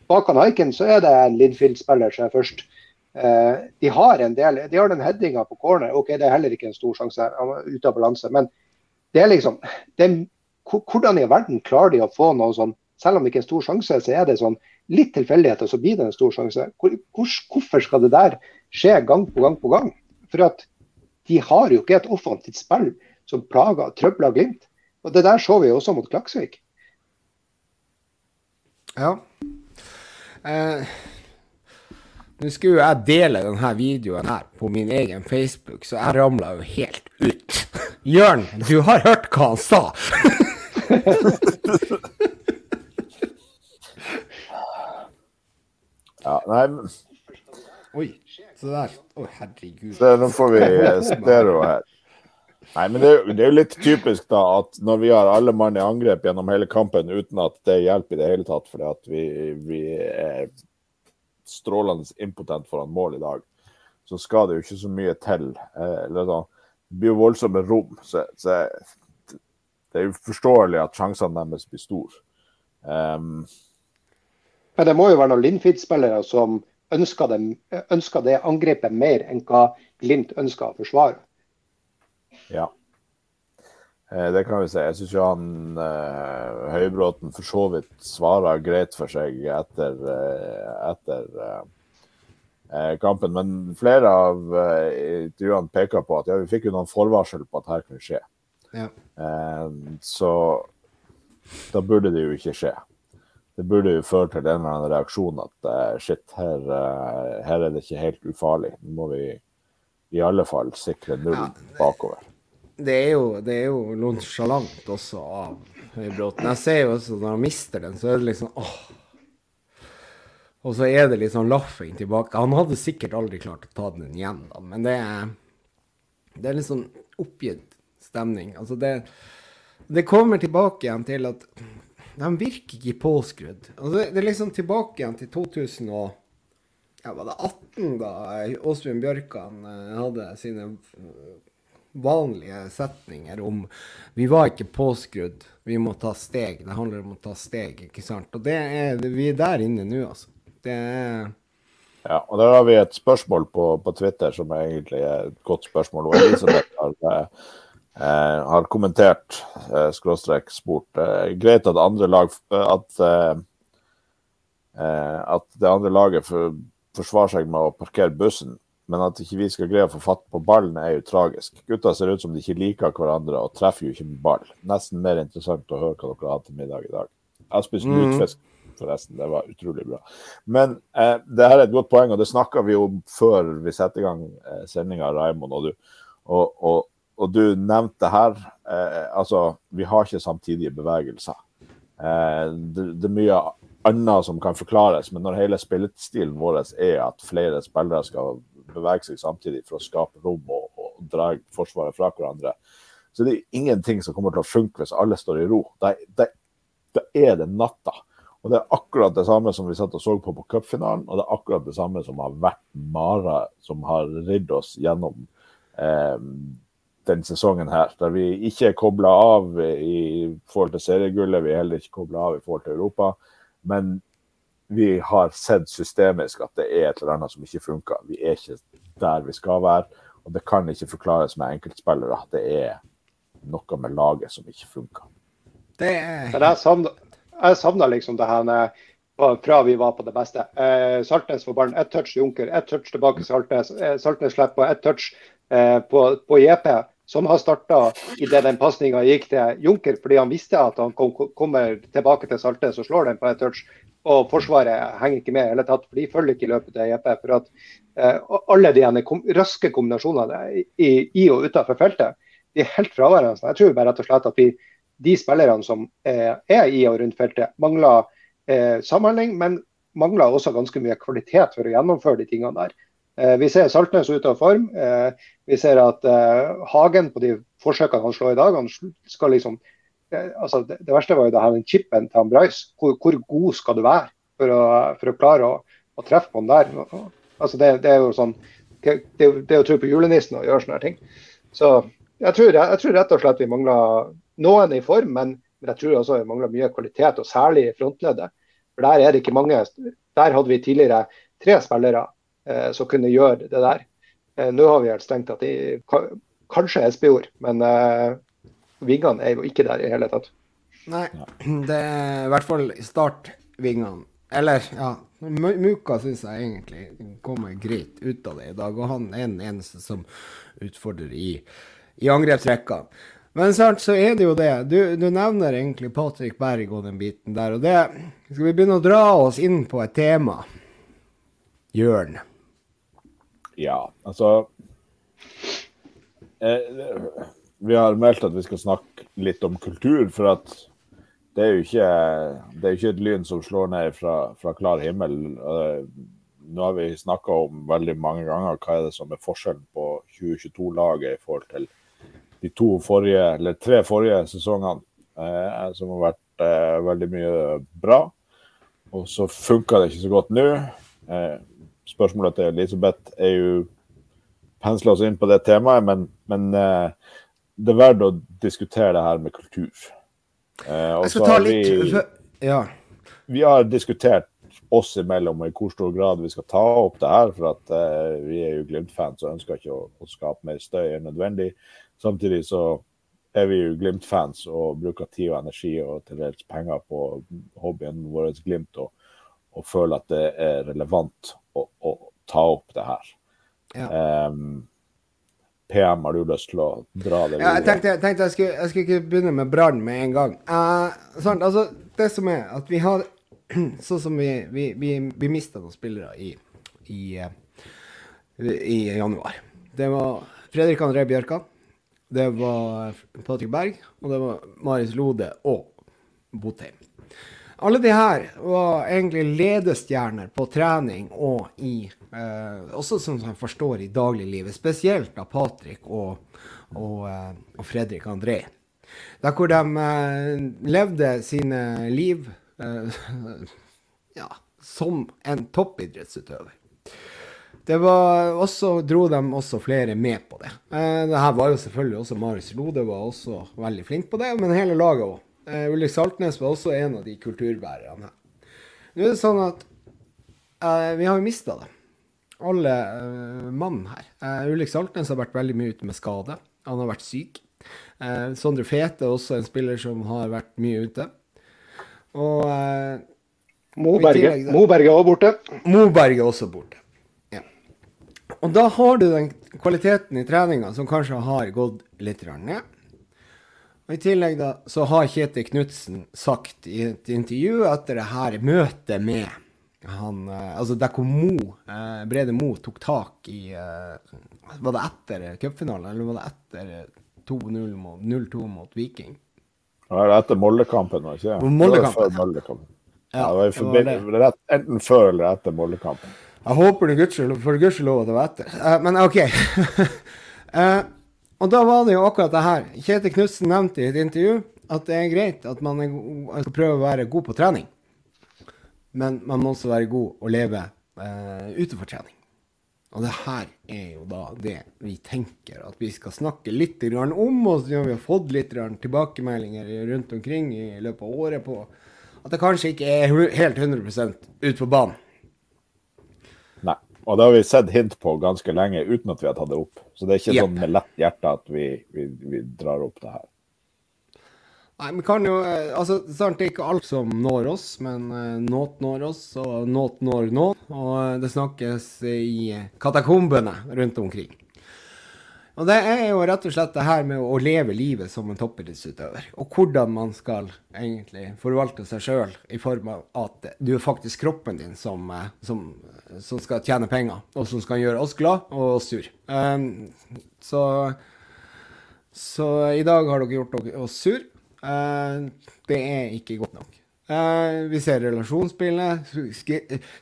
bak han Haiken så er det en Lidfield-spiller som er først. Eh, de har en del, de har den headinga på corner. OK, det er heller ikke en stor sjanse, han ute av balanse. Men det er liksom det er hvordan i verden klarer de å få noe sånn Selv om det ikke er en stor sjanse, så er det sånn litt tilfeldigheter, så blir det en stor sjanse. Hvor, hvor, hvorfor skal det der skje gang på gang på gang? For at de har jo ikke et offensivt spill som plager trøbler Glimt. Og Det der så vi også mot Klaksvik. Ja. Eh, Nå skulle jeg dele denne videoen her på min egen Facebook, så jeg ramla jo helt ut. Jørn, du har hørt hva han sa? ja, nei Oi, se der. Å, herregud. Så nå får vi stereo her. Nei, men det, det, er jo litt typisk da at når vi har alle mann i angrep gjennom hele kampen uten at det hjelper i det hele tatt, fordi at vi, vi er strålende impotent foran mål i dag, så skal det jo ikke så mye til. Eh, eller da, Det blir jo voldsomme rom. Så, så det er jo forståelig at sjansene deres blir store. Um, Men det må jo være noen Lindfid-spillere som ønsker det, ønsker det, angrepet mer enn hva Glimt ønsker å forsvare. Ja, eh, det kan vi si. Jeg syns han uh, Høybråten for så vidt svarer greit for seg etter, uh, etter uh, kampen. Men flere av intervjuene peker på at ja, vi fikk jo noen forvarsel på at her kunne skje. Ja. så da burde det jo ikke skje det burde jo føre til en eller annen reaksjon at uh, shit, her, uh, her, er det ikke helt ufarlig. Nå må vi i alle fall sikre null ja, bakover. Det er jo, det er jo nonsjalant også av Høybråten. Jeg ser jo også når han mister den, så er det liksom åh. Og så er det litt sånn laffing tilbake. Han hadde sikkert aldri klart å ta den igjen, da, men det er, det er litt sånn oppgitt stemning. Altså det, det kommer tilbake igjen til at de virker ikke påskrudd. Altså, det er liksom tilbake igjen til 2000 og ja, var det 18, da Åsbjørn Bjørkan uh, hadde sine uh, vanlige setninger om vi var ikke påskrudd, vi må ta steg. Det handler om å ta steg, ikke sant. Og det er, vi er der inne nå, altså. Det er ja, og der har vi et spørsmål på, på Twitter som egentlig er et godt spørsmål. Og Elisabeth har uh, eh, har kommentert, eh, skråstrek spurt. Eh, greit at andre lag at, eh, eh, at det andre laget for, forsvarer seg med å parkere bussen, men at ikke vi skal greie å få fatt på ballen, er jo tragisk. Gutta ser ut som de ikke liker hverandre og treffer jo ikke med ball. Nesten mer interessant å høre hva dere har til middag i dag. Jeg har mm. lutfisk forresten. Det var utrolig bra. Men eh, det her er et godt poeng, og det snakka vi om før vi setter i gang eh, sendinga, Raymond og du. Og, og, og du nevnte her eh, altså, vi har ikke samtidige bevegelser. Eh, det, det, er mye annet som kan forklares, men når hele spillestilen vår er at flere spillere skal bevege seg samtidig for å skape rom og, og dra forsvaret fra hverandre, så det er ingenting som kommer til å funke hvis alle står i ro. Da, er det natta. Og Det er akkurat det samme som vi satt og så på på cupfinalen, og det er akkurat det samme som har vært Mara som har ridd oss gjennom eh, den sesongen her. Der vi ikke er kobla av i forhold til seriegullet, vi er heller ikke kobla av i forhold til Europa. Men vi har sett systemisk at det er et eller annet som ikke funker. Vi er ikke der vi skal være. Og det kan ikke forklares med enkeltspillere. at Det er noe med laget som ikke funker. Det er... Jeg savna liksom det her fra vi var på det beste. Eh, Saltnes får ballen, ett touch Junker, ett touch tilbake Saltnes. Eh, Saltnes slipper ett touch eh, på, på JP som har starta idet den pasninga gikk til Junker, fordi han visste at han kom, kommer tilbake til Saltnes og slår den på et touch. Og Forsvaret henger ikke med i hele tatt, for de følger ikke løpet til JP. For at eh, alle de kom, raske kombinasjonene i, i og utenfor feltet de er helt fraværende. Jeg tror bare rett og slett at vi, de spillerne som eh, er i og rundt feltet, mangler eh, samhandling, men mangler også ganske mye kvalitet for å gjennomføre de tingene der. Eh, vi ser Saltnes ute av form. Eh, vi ser at eh, Hagen på de forsøkene han slår i dag, han skal liksom altså, det, verste var jo det her den chipen til han Bryce. Hvor, hvor, god skal du være for å, for å klare å, å, treffe på den der? Altså, det, det, er jo sånn det, det er å tro på julenissen og gjøre sånne ting. Så jeg tror, jeg, jeg tror, rett og slett vi mangler noen i form, men, men jeg tror også vi mangler mye kvalitet, og særlig i frontleddet. For der er det ikke mange. Der hadde vi tidligere tre spillere som kunne gjøre det der. Eh, nå har vi helt strengt tatt kanskje Espejord, men eh, vingene er jo ikke der i hele tatt. Nei, det er i hvert fall startvingene. Eller, ja Muka syns jeg egentlig kommer greit ut av det i dag, og han er den eneste som utfordrer i, i angrepsrekka. Men sant, så er det jo det. Du, du, nevner egentlig Patrick Berg og den biten der. Og det Skal vi begynne å dra oss inn på et tema? Jørn. Ja, altså eh, Vi har meldt at vi skal snakke litt om kultur, for at det er jo ikke, er ikke et lyn som slår ned fra, fra klar himmel. Eh, nå har vi snakka om veldig mange ganger hva er det som er forskjellen på 2022-laget i forhold til de to forrige, eller tre forrige sesongene, eh, som har vært eh, veldig mye bra. Og så funka det ikke så godt nå. Eh, spørsmålet til Elisabeth er jo pensle oss inn på det temaet, men, men eh, det er verdt å diskutere det her med kultur. Eh, jeg skal ta litt vi, ja. vi har diskutert oss imellom og i hvor stor grad vi skal ta opp det her. For at eh, vi er jo Glimt-fans og ønsker ikke å, å, skape mer støy enn nødvendig. Samtidig så er vi jo Glimt-fans og bruker tid og energi og til dels penger på hobbyen vår Glimt, og, og føler at det er relevant å, å ta opp det her. Ja. Um, PM, har du lyst til å dra det videre? Ja, jeg tenkte, jeg, tenkte jeg, skulle, jeg, skulle, ikke begynne med Brann med en gang. Uh, sant, altså, det som er at vi har Sånn som vi, vi, vi, vi mista noen spillere i, i, uh, i, januar. Det var Fredrik André Bjørkan. Det var Patrick Berg. Og det var Marius Lode og Botheim. Alle de her var egentlig ledestjerner på trening og i eh, Også som man forstår i dagliglivet. Spesielt av Patrick og, og, eh, og Fredrik André. Der hvor de eh, levde sine liv eh, ja, som en toppidrettsutøver. Det var også, dro de også flere med på det. Eh, det her var jo selvfølgelig også Marius Lode var også veldig flink på det, men hele laget òg. Uh, Ulrik Saltnes var også en av de kulturbærerne her. Nå er det sånn at uh, vi har jo mista det. Alle uh, mann her. Uh, Ulrik Saltnes har vært veldig mye ute med skade. Han har vært syk. Uh, Sondre Fete er også en spiller som har vært mye ute. Og Moberget er også borte. Moberget er også borte. Ja. Og da har du den kvaliteten i treninga som kanskje har gått litt ned. Og I tillegg da, så har Kjetil Knutsen sagt i et intervju etter det her møtet med han eh, Altså der hvor Mo, eh, Brede Mo tok tak i eh, Var det etter cupfinalen, eller var det etter 2-0 mot 0-2 mot Viking? Det var etter Moldekampen, var det ikke? Moldekampen. Moldekampen. Ja, det var, det var rett, enten før eller etter Moldekampen. Jeg håper det for gudskjelov at det var etter. Uh, men OK. uh, Og da var det jo akkurat det her. Kjetil Knutsen nevnte i et intervju at det er greit at man skal prøve å være god på trening. Men man må også være god å leve eh, utenfor trening. Og det her er jo da det vi tenker at vi skal snakke litt om. Og så vi har fått litt tilbakemeldinger rundt omkring i løpet av året på at det kanskje ikke er helt 100% ut på banen. Og det har vi sett hint på ganske lenge uten at vi har tatt det opp. Så det er ikke yep. sånn med lett hjerte at vi, vi, vi, drar opp det her. Nei, vi kan jo eh, Altså, sant, det er ikke alt som når oss, men uh, nåt når oss, og nåt når nå. Og uh, det snakkes i katakombene rundt omkring. Og det er jo rett og slett det her med å leve livet som en toppidrettsutøver. Og hvordan man skal egentlig forvalte seg sjøl i form av at du er faktisk kroppen din som, eh, som, som, skal tjene penger, og som skal gjøre oss glad og oss sur. Um, så, så i dag har dere gjort oss sur. Uh, det er ikke godt nok. Uh, vi ser relasjonsspillene.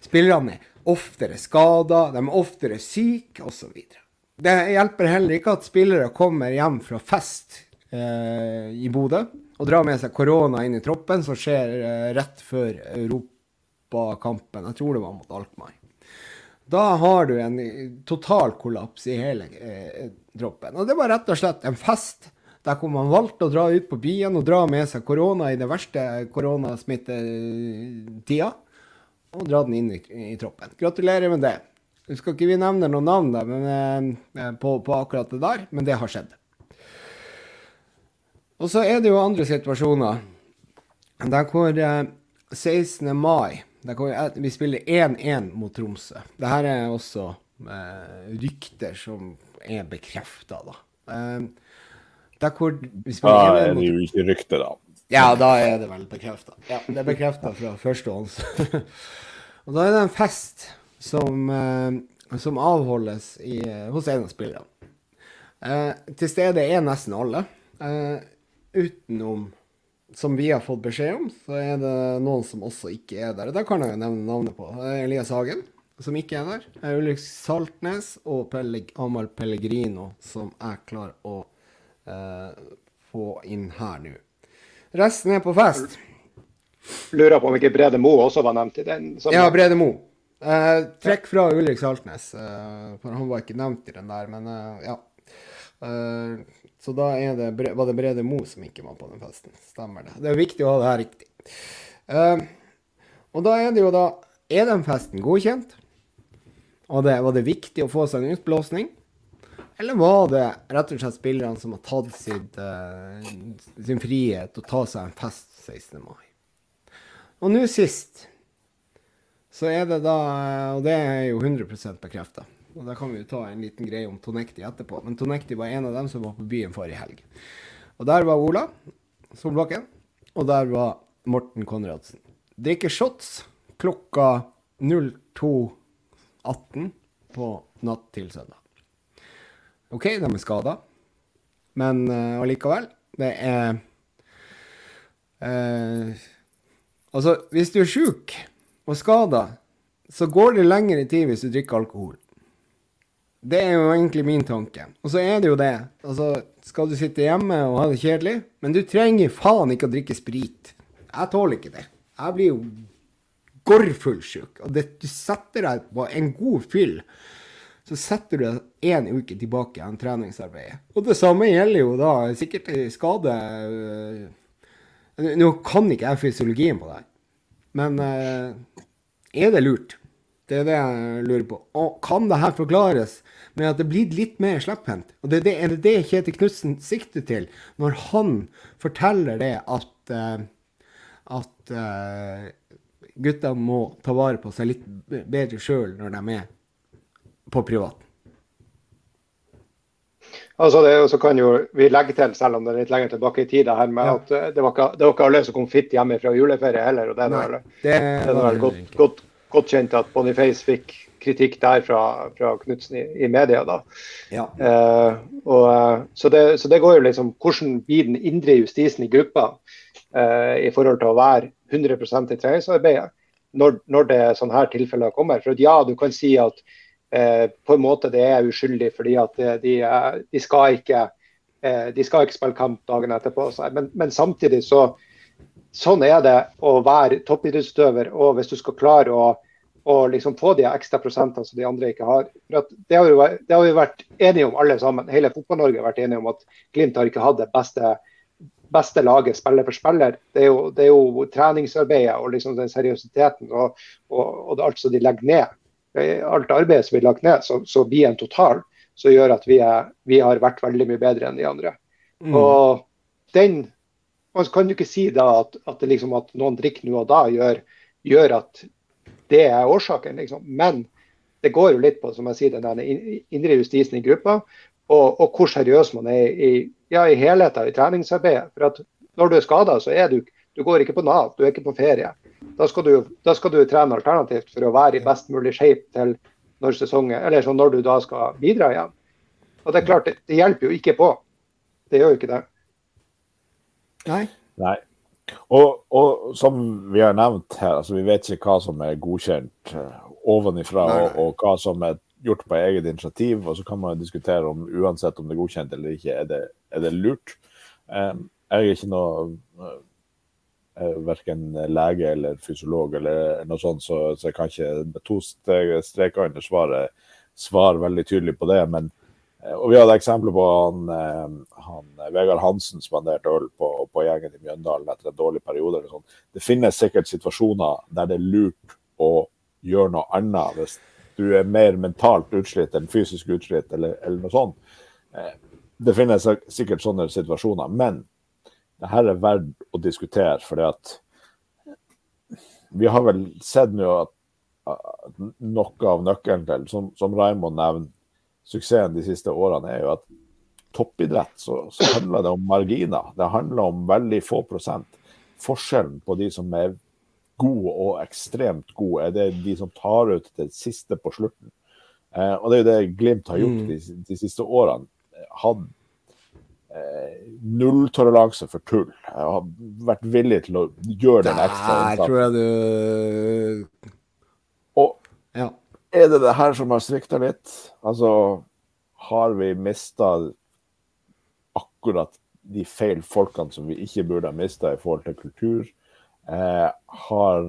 Spillerne er oftere skada, de er oftere syke, osv. Det hjelper heller ikke at spillere kommer hjem fra fest eh, i Bodø og drar med seg korona inn i troppen, som skjer eh, rett før europakampen. Jeg tror det var mot Alkmaar. Da har du en total kollaps i hele eh, troppen. Og det var rett og slett en fest der hvor man valgte å dra ut på byen og dra med seg korona i det verste koronasmittetida, og dra den inn i, i, troppen. Gratulerer med det. Nå skal ikke vi nevne noen navn der, men, eh, på, på akkurat det der, men det har skjedd. Og så er det jo andre situasjoner der hvor eh, 16. mai der hvor vi spiller 1-1 mot Tromsø. Dette er også eh, rykter som er bekrefta, da. Eh, der hvor vi spiller 1-1 Da er det jo ikke rykter, da. Ja, da er det vel bekrefta. Ja, det er bekrefta fra førstehånds. og da er det en fest som, eh, som avholdes i, hos en av spillerne. Eh, til stede er nesten alle. Eh, utenom som vi har fått beskjed om, så er det noen som også ikke er der. Da kan jeg jo nevne navnet på. Elias Hagen, som ikke er der. Er Ulrik Saltnes og Pelleg Amal Pellegrino, som jeg klarer å eh, få inn her nå. Resten er på fest. Lurer på om ikke Brede Mo også var nevnt i den. Som... Ja, Brede Mo. Eh, trekk fra Ulrik Saltnes, eh, for han var ikke nevnt i den der, men eh, ja. Eh, så da det, var det Brede Mo som ikke var på den festen. Stemmer det. Det er viktig å ha det her riktig. Uh, og da er det jo da Er den festen godkjent? Og det, var det viktig å få seg en utblåsning? Eller var det rett og slett spillerne som har tatt sitt, uh, sin frihet og ta seg en fest 16. mai? Og nå sist så er det da Og det er jo 100 bekrefta. Og Da kan vi jo ta en liten greie om Tonekti etterpå. Men Tonekti var en av dem som var på byen forrige helg. Og der var Ola Solbakken. Og der var Morten Konradsen. Drikker shots klokka 02.18 på natt til søndag. OK, de er skada, men uh, allikevel. Det er uh, Altså, hvis du er sjuk og skader, så går det lengre tid hvis du drikker alkohol. Det er jo egentlig min tanke. Og så er det jo det. Altså, skal du sitte hjemme og ha det kjedelig? Men du trenger faen ikke å drikke sprit. Jeg tåler ikke det. Jeg blir jo gorrfullsjuk. Og det, du setter deg på en god fyll, så setter du deg én uke tilbake av treningsarbeidet. Og det samme gjelder jo da sikkert skade øh, Nå kan ikke jeg fysiologien på det, men øh, er det lurt? Det er det jeg lurer på. Og kan det her forklares med at det blir litt mer slepphendt? Og det er det, er det, Kjetil Knutsen sikter til når han forteller det at, uh, at uh, gutta må ta vare på seg litt bedre sjøl når de er på privaten? Altså det, så kan jo vi legge til, selv om det er litt lenger tilbake i tid, her med ja. at uh, det var, ikke, det var ikke alle som kom fitt hjemme fra juleferie heller. og Det Nei, det, det er vel godt, godt, godt kjent at Boniface fikk kritikk der fra, fra Knutsen i, i, media. da. Ja. Eh, og, eh, så, det, så, det, går jo liksom Hvordan blir den indre justisen i gruppa eh, i forhold til å være 100% i treningsarbeidet når, når det sånne her tilfeller kommer? For ja, du kan si at eh, på en måte det er uskyldig fordi at de, de, skal, ikke, eh, de skal ikke spille kamp dagen etterpå. Men, men samtidig så sånn er det å være toppidrettsutøver. Og hvis du skal klare å, å liksom få de ekstra prosentene som de andre ikke har. Det har, jo, det, har vi vært enige om alle sammen. Hele Fotball-Norge har vært enige om at Glimt har ikke hatt det beste, beste laget spiller for spiller. Det er jo, det er jo treningsarbeidet og liksom den seriøsiteten og, og, og alt som de legger ned. Alt arbeidet som blir lagt ned, så, så blir en total som gjør at vi, er, vi, har vært veldig mye bedre enn de andre. Mm. Og den man kan jo ikke si da at, at, liksom at noen drikker nå og da gjør, gjør, at det er årsaken, liksom. Men det går jo litt på som jeg sier, den indre justisen i gruppa, og, og hvor seriøs man er i, ja, i helheten i treningsarbeidet. For at når du er skada, så er du du går ikke på Nav, du er ikke på ferie. Da skal du, da skal du trene alternativt for å være i best mulig shape til når sesongen, eller så når du da skal bidra igjen. Og Det er klart, det, det hjelper jo ikke på. Det gjør jo ikke det. Nei. Nei. Og, og, som vi har nevnt her, altså vi vet ikke hva som er godkjent uh, ovenifra, og, og, hva som er gjort på eget initiativ. Og så kan man diskutere om uansett om det er godkjent eller ikke, er det, er det lurt. Um, jeg er ikke noe verken lege eller fysiolog eller noe sånt, så, så jeg kan ikke med to streker under svaret svare veldig tydelig på det. Men, og vi hadde eksempler på han, han Vegard Hansen spanderte øl på, på, gjengen i Mjøndalen etter en dårlig periode. Sånn. Det finnes sikkert situasjoner der det er lurt å gjøre noe annet hvis du er mer mentalt utslitt enn fysisk utslitt, eller, eller noe sånt. Det finnes sikkert sånne situasjoner. men det her er verdt å diskutere, fordi at vi har vel sett nå at, noe av nøkkelen til, som, som Raymond nevner, suksessen de siste årene, er jo at toppidrett så, så, handler det om marginer. Det handler om veldig få prosent. Forskjellen på de som er gode og ekstremt gode, er det de som tar ut det siste på slutten. Eh, og det er jo det Glimt har gjort mm. de, de siste årene. Hatt eh, nulltoleranse for tull. Jeg har vært villig til å gjøre den ekstra. Der tror jeg du Og ja. er det det her som har svikta litt? Altså, har vi mista akkurat de feil folkene som vi ikke burde ha mista i forhold til kultur? Eh, har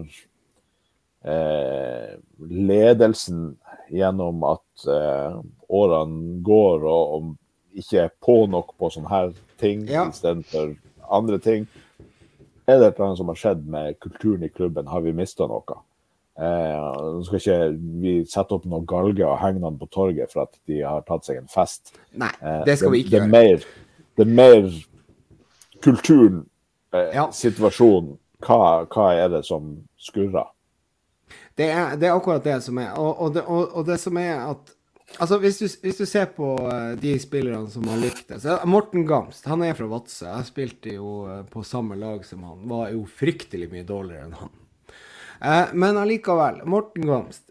eh, ledelsen gjennom at eh, årene går og, og ikke er på nok på sånne her ting ja. istedenfor andre ting. Er det annet som har skjedd med kulturen i klubben? Har vi mista noe? Eh, nå skal ikke vi sette opp noen galger og henge dem på torget for at de har tatt seg en fest. Nei, eh, det skal vi ikke det, gjøre. Mer, det er mer kulturen, eh, ja. situasjonen. Hva, hva, er det som skurrer? Det er, det er akkurat det som er. Og, og, det, og, og det som er at Altså, hvis du, hvis du, ser på uh, de spillerne som har likt det Morten Gamst han er fra Vadsø. Jeg spilte jo uh, på samme lag som han. Var jo fryktelig mye dårligere enn han. Uh, men allikevel, Morten Gamst.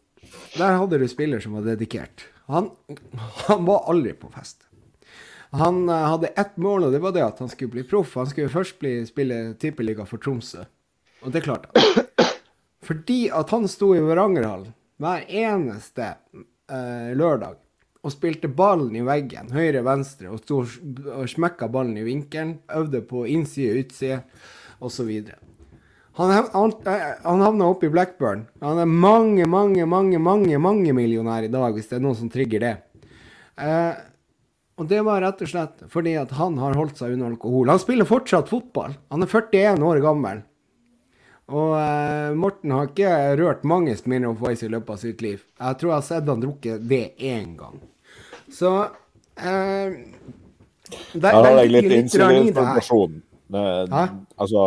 Der hadde du spiller som var dedikert. Han, han var aldri på fest. Han hadde ett mål, og det var det at han skulle bli proff. Han skulle først bli, spille tippeliga for Tromsø. Og det klarte han. Fordi at han sto i Varangerhallen hver eneste eh, lørdag og spilte ballen i veggen, høyre-venstre, og sto og smekka ballen i vinkelen. Øvde på innside, utside osv. Han, han, han havna oppe i Blackburn. Han er mange, mange, mange mange, mange millionær i dag, hvis det er noen som trigger det. Eh, og det var rett og slett fordi at han har holdt seg unna alkohol. Han spiller fortsatt fotball. Han er 41 år gammel. Og eh, Morten har ikke rørt mange Smirnoff Voice i løpet av sitt liv. Jeg tror jeg har sett han drukket det én gang. Så eh, der, Der har jeg litt insulinformasjon. Altså,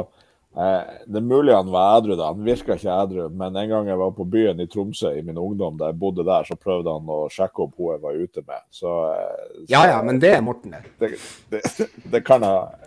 eh, det er mulig han var edru da. Han virka ikke edru. Men en gang jeg var på byen i Tromsø i min ungdom, da jeg bodde der, så prøvde han å sjekke opp hun jeg var ute med. Så, så eh, Ja ja, men det er Morten, det. Det, det, det kan jeg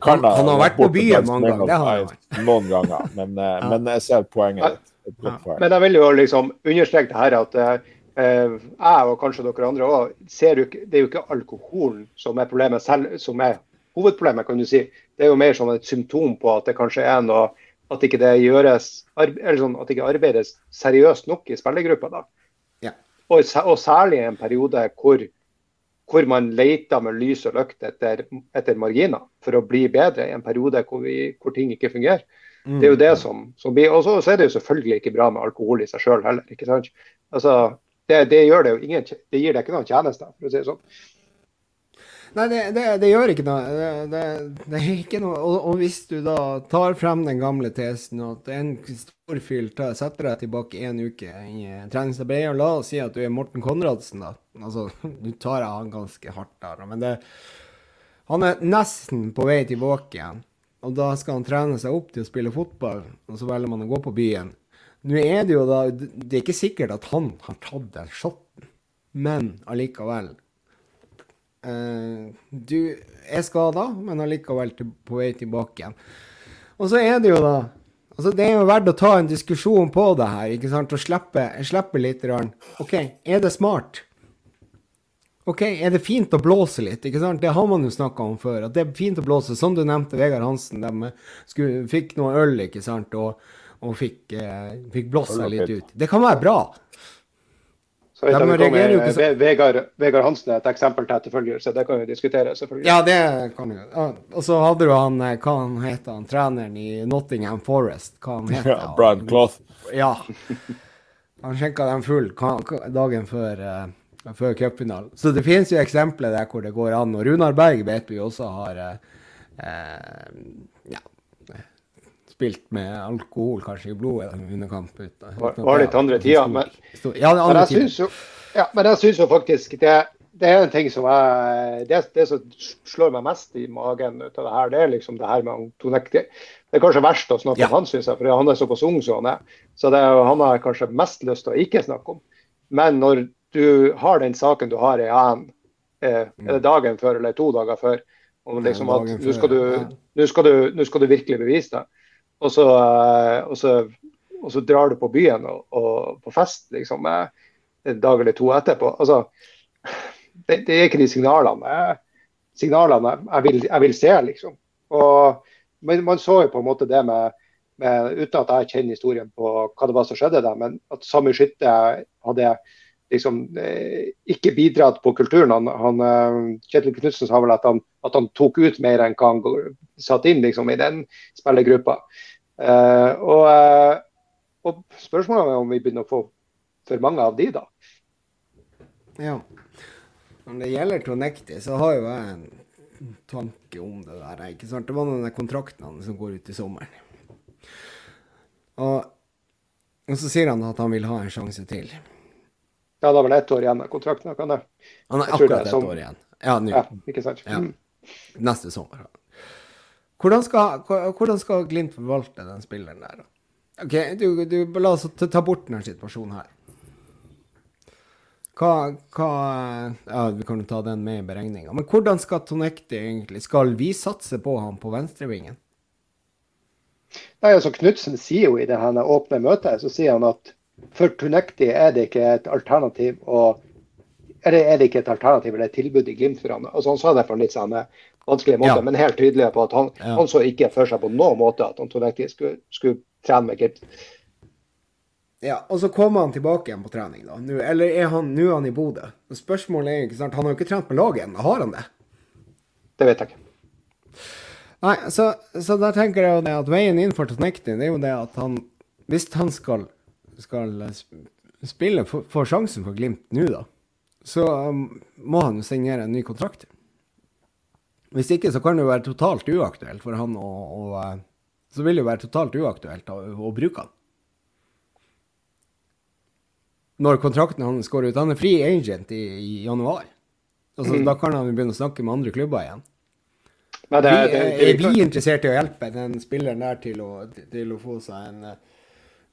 han, han, har vært på byen mange ganger. Det har han. Noen ganger, men, eh, ja. men, jeg ser poenget ditt. Ja. Men jeg vil jo liksom understreke det her at eh, jeg og kanskje dere andre òg ser jo ikke Det er jo ikke alkoholen som er problemet selv, som er hovedproblemet, kan du si. Det er jo mer som et symptom på at det kanskje er noe At ikke det gjøres eller sånn, at ikke arbeides seriøst nok i spillergruppa. da. Ja. Og, og særlig i en periode hvor hvor man leter med lys og løkt etter, etter, marginer for å bli bedre i en periode hvor, vi, hvor ting ikke fungerer. Mm. Det er jo det som, som blir, Og så er det jo selvfølgelig ikke bra med alkohol i seg sjøl heller. ikke sant? Altså, det, det, gjør det jo ingen, det gir deg ikke noen tjenester, for å si det sånn. Nei, det, det, det, gjør ikke noe. Det, det er ikke noe. Og, og, hvis du da tar frem den gamle tesen at en storfyll setter deg tilbake en uke i treningsarbeidet, og la oss si at du er Morten Konradsen, da. Altså, du tar av han ganske hardt der, men det Han er nesten på vei tilbake igjen. Og da skal han trene seg opp til å spille fotball, og så velger man å gå på byen. Nå er det jo da Det er ikke sikkert at han har tatt den shoten, men allikevel du er skada, men allikevel på vei tilbake igjen. Og så er det jo da altså Det er jo verdt å ta en diskusjon på det her, ikke sant, og slippe, slippe litt. Rann. OK, er det smart? OK, er det fint å blåse litt? ikke sant? Det har man jo snakka om før. At det er fint å blåse. Som du nevnte, Vegard Hansen. De skulle, fikk noe øl, ikke sant, og, og fikk, eh, fikk blåsa litt ut. Det kan være bra. Så vet jeg kommer, jo ikke så- Vegard, Vegard Hansen er et eksempel til etterfølgelse. Det kan vi diskutere, selvfølgelig. Ja, det kan vi Ja, og så hadde du han eh, Hva han heter han treneren i Nottingham Forest? Hva han heter Ja, Brian Cloth. Ja. Han skjenka dem full dagen før, uh, før cupfinalen. Så det finnes jo eksempler der hvor det går an. Og Runar Berg vet vi også har uh, eh, ja, spilt med alkohol kanskje i blodet under kamp. Uten, Var- var litt andre tider, men- Ja, det er Men jeg tider. syns jo, ja, jo faktisk det, det er en ting som jeg det, det som slår meg mest i magen ut av det her, det er liksom det her med han Tonekti. Det er kanskje verst å snakke Ja. om han, syns jeg, for han er såpass ung som han er. Så det han har jeg kanskje mest lyst til å ikke snakke om. Men når du har den saken du har i eh, er det dagen før eller to dager før, om liksom at nå skal, du- nå skal, du- nå skal du virkelig bevise det. Og så, eh, og så, og så drar du på byen og, og på fest liksom, eh, en dag eller to etterpå. Altså, det, det er ikke de signalene, jeg- signalene jeg, vil, jeg vil se, liksom. Og, men man så jo på en måte det med, med Uten at jeg kjenner historien på hva det var som skjedde der, men at Sami Skytte hadde liksom eh, ikke bidratt på kulturen. Han, han, Kjetil Knutsen sa vel at han, at han tok ut mer enn hva han satt inn liksom, i den spillergruppa. Eh, og, eh, og spørsmålet er om vi begynner å få for mange av de, da. Ja. Når det gjelder Tonekti, så har jo jeg en tanke om det der. ikke sant? Det var noen av kontraktene som går ut i sommeren. Og, og så sier han at han vil ha en sjanse til. Ja, det er vel ett år igjen av kontrakten. Kan det? Han det akkurat ett et år igjen. Ja, nå. Ja, ikke sant? Ja. Mm. Neste sommer. Hvordan skal, hvordan skal Glimt forvalte den spilleren der? Ok, du, du, La oss ta bort denne situasjonen her. Hva, hva Ja, vi kan jo ta den med i beregninga. Men hvordan skal Tonekti egentlig Skal vi satse på han på venstrevingen? Nei, altså Knutsen sier jo i det her åpne møtet så sier han at for Tonekti er det ikke et alternativ å eller er det ikke et alternativ eller et tilbud i Glimt for ham? Altså Han sa det for en litt sånn vanskelig måte, Ja. men helt tydelig på at han, Ja. han så ikke for seg på noen måte at han Tunekti skulle, skulle trene med Glimt. Ja, og så kommer han tilbake igjen på trening, da. Nå, eller er han, nå er han i Bodø. Spørsmålet er jo ikke sant, Han har jo ikke trent med laget ennå, har han det? Det vet jeg ikke. Nei, så, så da tenker jeg jo det at veien inn for Tonekti, det er jo det at han Hvis han skal, skal spille, får få sjansen for Glimt nå, da, så um, må han jo signere en ny kontrakt. Hvis ikke så kan det jo være totalt uaktuelt for han å, å eh, Så vil det jo være totalt uaktuelt å, å bruke han. Når kontrakten hans går ut. Han er fri agent i, i januar. Altså, Da kan han begynne å snakke med andre klubber igjen. Nei, det, Vi, det, er- det, er vi interessert i å hjelpe den spilleren der til å, til å få seg en eh,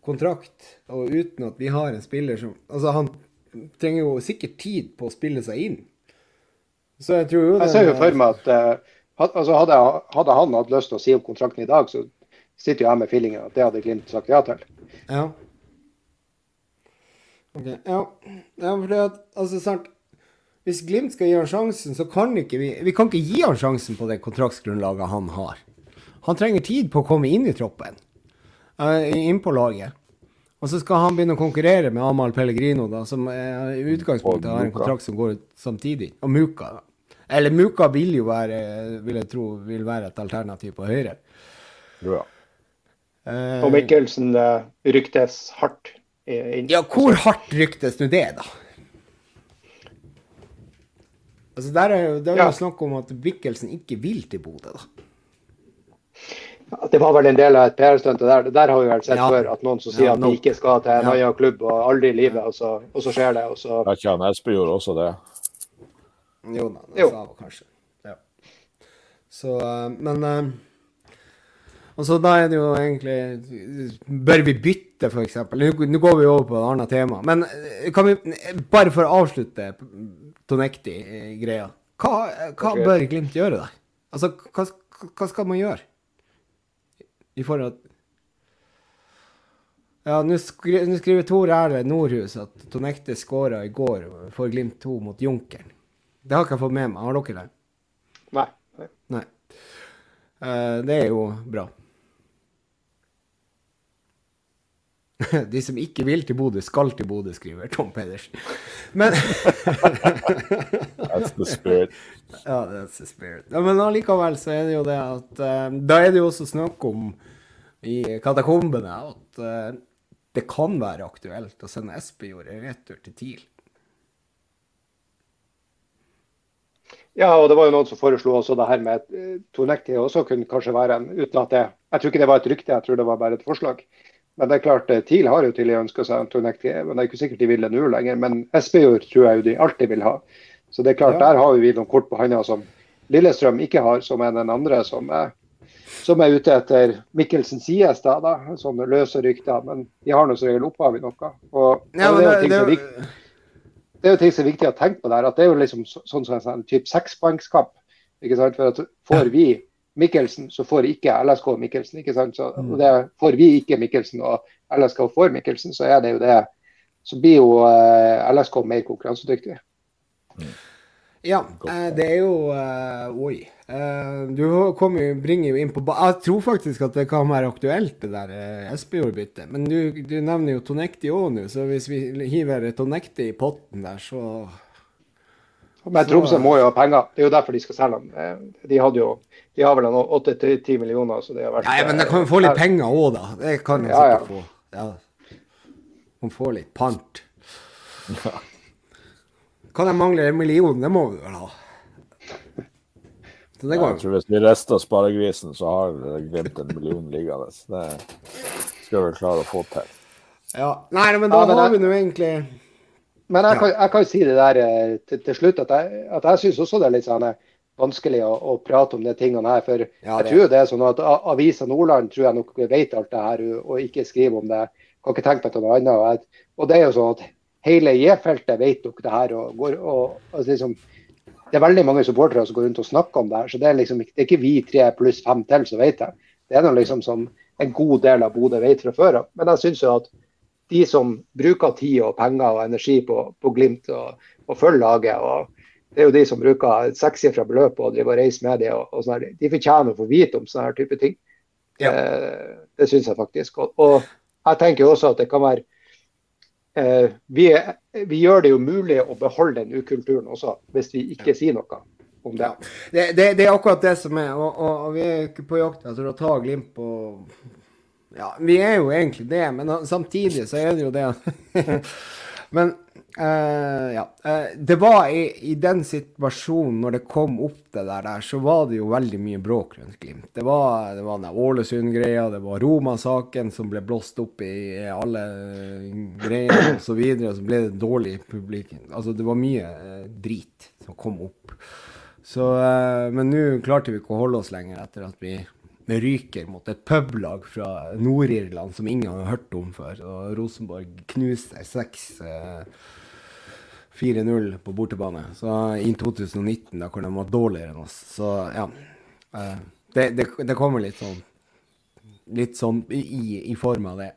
kontrakt, og uten at vi har en spiller som Altså, han trenger jo sikkert tid på å spille seg inn. Så jeg tror jo Jeg ser jo for meg at eh, altså hadde, hadde han hatt lyst til å si opp kontrakten i dag, så sitter jo jeg med feelingen at det hadde Glimt sagt ja til. Ja. Ok, ja. ja for det at, altså, sant, Hvis Glimt skal gi han sjansen, så kan ikke vi Vi kan ikke gi han sjansen på det kontraktsgrunnlaget han har. Han trenger tid på å komme inn i troppen, uh, inn på laget. Og så skal han begynne å konkurrere med Amahl Pellegrino, da, som eh, i utgangspunktet har en kontrakt som går ut samtidig. Og Muka. da. Eller Muka vil jo være, vil jeg tro, vil være et alternativ på høyre. Ja. Eh, Og Mikkelsen ryktes hardt inn. Ja, hvor hardt ryktes nå det, da? Altså, Der er jo, det er jo Ja. snakk om at Mikkelsen ikke vil til Bodø, da. Det var vel en del av et PR-stunt. Der, det der har vi vel sett Ja. før. At noen som sier Ja, at de ikke skal til en Ja. annen klubb og aldri i livet, og så, og så skjer det. Og så, Ja, ikke Espe gjorde også det. Jo da, det Jo. sa han kanskje. Ja. Så, eh, men Altså, da er det jo egentlig Bør vi bytte, eksempel? Nå går vi over på et annet tema. Men eh, kan vi Bare for å avslutte Tonekti-greia. Hva, hva okay. bør Glimt gjøre der? Altså, hva, hva skal man gjøre? I forhold til Ja, nå skri, skriver Tor Erle Nordhus at Tonekti skåra i går for Glimt 2 mot Junkeren. Det har ikke jeg fått med meg. Har dere det? nei. nei. Nei. Eh, det er jo bra. De som ikke vil til Bodø, skal til Bodø, skriver Tom Pedersen. Men That's the spirit. Ja, that's the spirit. Ja, men allikevel så er det jo det at uh, Da er det jo også snakk om i katakombene at uh, det kan være aktuelt å sende Espejord i retur til TIL. Ja, og det var jo noen som foreslo også det her med at Tonekti også kunne kanskje være en uten at det Jeg tror ikke det var et rykte, jeg tror det var bare et forslag. Men det er klart, eh, TIL har jo tidligere ønska seg en Tonekti, men det er ikke sikkert de vil det nå lenger. Men Espejord tror jeg jo de alltid vil ha. Så det er klart, Ja. der har vi noen kort på handa som Lillestrøm ikke har, som er den andre som er, som er ute etter Mikkelsen sies da, da, sånne løse rykter. Men de har nå som regel opphav i noe. Og, Ja, og men det, er jo ting det, som viktig det er jo ting som er viktig å tenke på der, at det er jo liksom så- sånn som en sånn type sekspoengskamp. For at Får vi Mikkelsen, så får ikke LSK Mikkelsen. ikke sant? Så, og det, får vi ikke Mikkelsen, og LSK får Mikkelsen, så er det jo det. Så blir jo eh, LSK mer konkurransedyktig. ja, eh, det er jo eh, Oi. Eh, du kommer jo, bringer jo inn på ba Jeg tror faktisk at det kan være aktuelt, det der uh, Espejord-byttet. Men du, du nevner jo Tonekti òg nå, så hvis vi hiver Tonekti i potten der, så Men Tromsø må jo ha penger. Det er jo derfor de skal selge ham. Eh, De hadde jo de har vel åtte til ti millioner, så det har vært Ja, men de kan jo få litt penger òg, da. Det kan de Ja, ja. sikkert få. Ja. Kan få litt pant. Kan de mangle en million? Det må vi vel ha. Så det Ja, jeg tror Hvis vi rister sparegrisen, så har Glimt en million liggende. Det skal vi klare å få til. Ja. Nei, men da Ja, men har jeg- vi nå egentlig Men jeg Ja. kan, jeg kan si det der eh, til, til slutt, at jeg, at jeg syns også det er litt sånn eh, vanskelig å, å prate om de tingene her. For Ja, jeg tror jo det er sånn at Avisa Nordland tror jeg nok vet alt det her og ikke skriver om det. Kan ikke tenke meg noe annet. Og det er jo sånn at hele J-feltet vet nok det her. og, går, og altså liksom, Det er veldig mange supportere som går rundt og snakker om det her. Så det er liksom det er ikke vi tre pluss fem til som vet det. Det er noe liksom som en god del av Bodø vet fra før av. Men jeg syns jo at de som bruker tid og penger og energi på, på Glimt og, og følger laget. og Det er jo de som bruker sekssifra beløp og driver drive og reiser med det. Og, og sånn her. De fortjener å få vite om sånne her type ting. Ja. Eh, det syns jeg faktisk. Og, og jeg tenker jo også at det kan være eh, vi, er- vi gjør det jo mulig å beholde den ukulturen også, hvis vi ikke sier noe om det. Det, det, det er akkurat det som er, og, og, vi er ikke på jakt etter å ta Glimt på Ja, vi er jo egentlig det, men samtidig så er det jo det Men eh, ja. Uh, det var i, i den situasjonen, når det kom opp det der, der, så var det jo veldig mye bråk rundt Glimt. Det var, det var den Ålesund-greia, det var Roma-saken som ble blåst opp i alle greier og så videre, og så ble det dårlig publikum. Altså, det var mye uh, drit som kom opp. Så, eh, men nå klarte vi ikke å holde oss lenger etter at vi ryker mot et publag fra Nord-Irland som ingen har hørt om før. Og Rosenborg knuste 6 4-0 på bortebane. Så i 2019, da hvor de var dårligere enn oss. Så ja. eh, Det, det, det kommer litt sånn Litt sånn i, i form av det.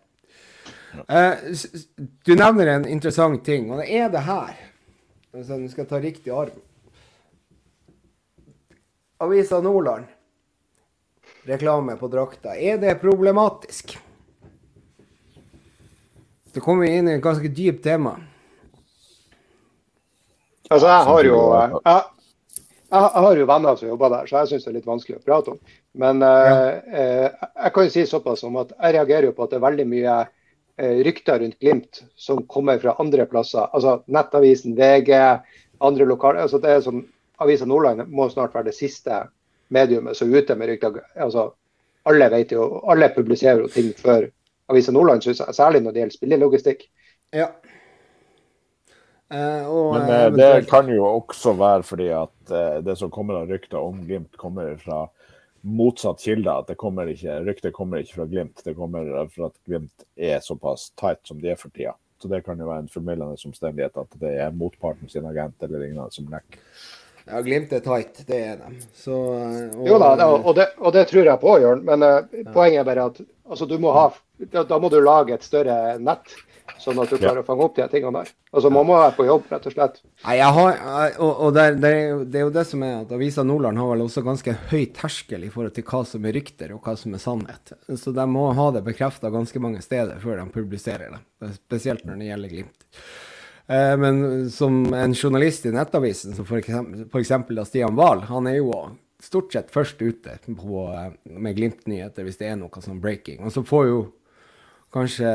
Eh, du nevner en interessant ting, og det er det her. Hvis jeg skal ta riktig arm. Avisa Nordland. Reklame på drakta. Er det problematisk? Så kommer vi inn i et ganske dypt tema. Altså, jeg har jo, jeg, jeg har jo venner som jobber der, så jeg syns det er litt vanskelig å prate om. Men eh, eh, jeg kan jo si såpass som at jeg reagerer jo på at det er veldig mye eh, rykter rundt Glimt som kommer fra andre plasser. Altså Nettavisen, VG, andre lokale altså det er sånn, Avisa Nordland må snart være det siste mediumet som er ute med rykter. Altså, alle vet jo, alle publiserer jo ting før Avisa Nordland, synes jeg, særlig når det gjelder spillelogistikk. Ja. Eh, og, Men eh, eh, det eventuelt- kan jo også være fordi at eh, det som kommer av rykter om Glimt, kommer fra motsatt kilde. At det kommer ikke, ryktet kommer ikke fra Glimt, det kommer fra at Glimt er såpass tight som de er for tida. Så det kan jo være en formildende omstendighet at det er motparten sin agent eller lignende som lekker. Ja, Glimt er tight, det er de. Så, og, Jo da, og, det, og det tror jeg på, Jørn. Men eh, poenget er bare at altså, du må ha, da, da må du lage et større nett. Sånn at du klarer å fange opp de her tingene der. Altså, man må være på jobb, rett og slett. Nei, jeg har, og, og det, det, er jo- det er jo det som er at Avisa Nordland har vel også ganske høy terskel i forhold til hva som er rykter, og hva som er sannhet. Så de må ha det bekrefta ganske mange steder før de publiserer det. Spesielt når det gjelder Glimt. Eh, Men som en journalist i Nettavisen, som da Stian Wahl, han er jo stort sett først ute på, eh, med Glimt-nyheter hvis det er noe sånn breaking. Og så får jo kanskje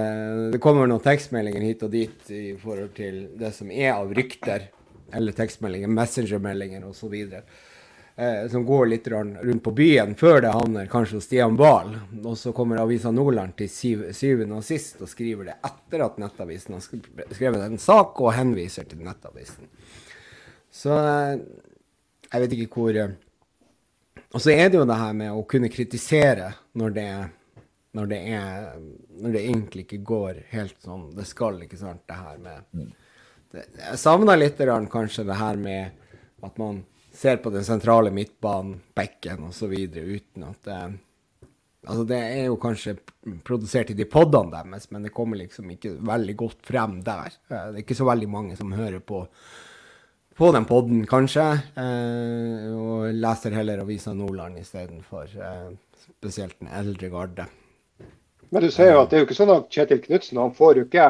Det kommer noen tekstmeldinger hit og dit i forhold til det som er av rykter, eller tekstmeldinger, messengermeldinger osv. Eh, som går litt rundt på byen før det havner kanskje hos Stian Wahl. Og så kommer Avisa Nordland til syv, syvende og sist og skriver det etter at Nettavisen har skrevet en sak og henviser til Nettavisen. Så eh, jeg vet ikke hvor eh, Og så er det jo det her med å kunne kritisere når det er når det er Når det egentlig ikke går helt sånn det skal, ikke sant, det her med det, Jeg savner litt kanskje det her med at man ser på den sentrale midtbanen, bekken osv. uten at det Altså, det er jo kanskje produsert i de podene deres, men det kommer liksom ikke veldig godt frem der. Eh, Det er ikke så veldig mange som hører på på den podden, kanskje, eh, og leser heller Avisa Nordland istedenfor eh, spesielt den eldre garde. Men du ser jo at det er jo ikke sånn at Kjetil Knutsen han får jo ikke,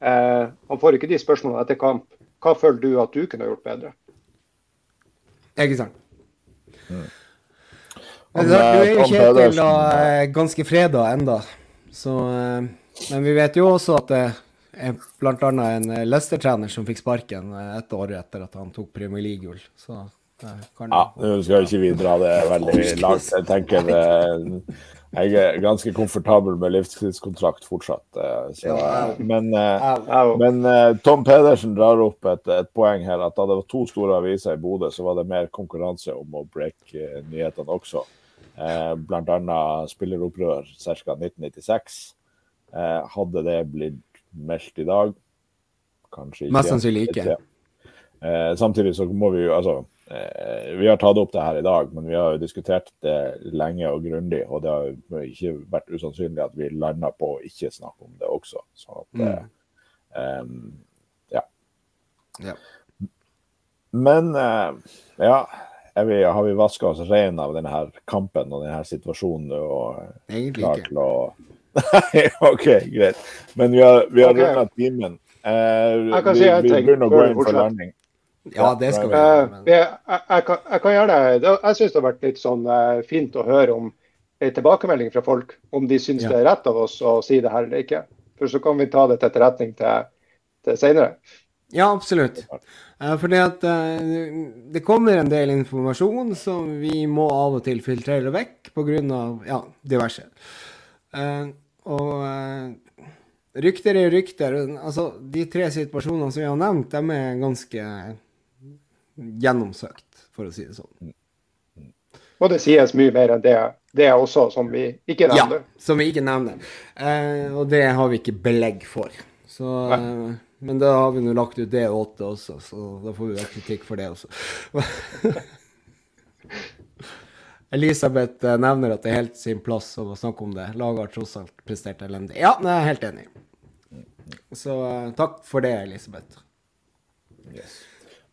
eh, han får ikke de spørsmålene etter kamp. Hva føler du at du kunne gjort bedre? Ikke sant? Mm. Du er jo Kjetil og eh, ganske freda enda, så eh, Men vi vet jo også at det er bl.a. en eh, Leicester-trener som fikk sparken et år etter at han tok Premier League-gull. Så det kan Ja, nå skal ikke vi dra det veldig langt. Jeg tenker eh, jeg er ganske komfortabel med livstidskontrakt fortsatt. eh, Så, men eh, Ja, men eh, Tom Pedersen drar opp et, et poeng her, at da det var to store aviser i Bodø, så var det mer konkurranse om å breake nyhetene også. Eh, blant annet spilleropprør ca. 1996. Eh, hadde det blitt meldt i dag? Kanskje ikke. Mest sannsynlig ikke. Eh, samtidig så må vi jo altså Vi har tatt opp det her i dag, men vi har jo diskutert det lenge og grundig. Og det har ikke vært usannsynlig at vi lander på å ikke snakke om det også. Så at, Mm. um, ja. Ja. Men eh, ja. Vi, har vi vaska oss ren av denne her kampen og denne situasjonen og Egentlig ikke. å Nei, OK, greit. Men vi har, vi har okay. timen. Uh, Jeg kan vi, si jeg vi vi begynner å gå inn for landing. Ja, det skal vi Eh, gjøre. men- jeg, jeg, jeg, kan, jeg kan gjøre det. jeg syns det har vært litt sånn eh, fint å høre om tilbakemelding fra folk, om de syns Ja. det er rett av oss å si det her eller ikke. For så kan vi ta det til etterretning til, til senere. Ja, absolutt. Eh, fordi at eh, det kommer en del informasjon som vi må av og til filtrere vekk pga. Ja, diverse. Eh, og eh, rykter er rykter. Altså, de tre situasjonene som vi har nevnt, de er ganske gjennomsøkt, for å si det sånn. Og det sies mye mer enn det, det også, som vi ikke nevner. Ja, som vi ikke nevner. Eh, og det har vi ikke belegg for. Så, eh, men da har vi nå lagt ut det åtte også, så da får vi vel kritikk for det også. Elisabeth eh, nevner at det er helt sin plass å snakke om det. Laget har tross alt prestert elendig. Ja, jeg er helt enig. Så eh, takk for det, Elisabeth.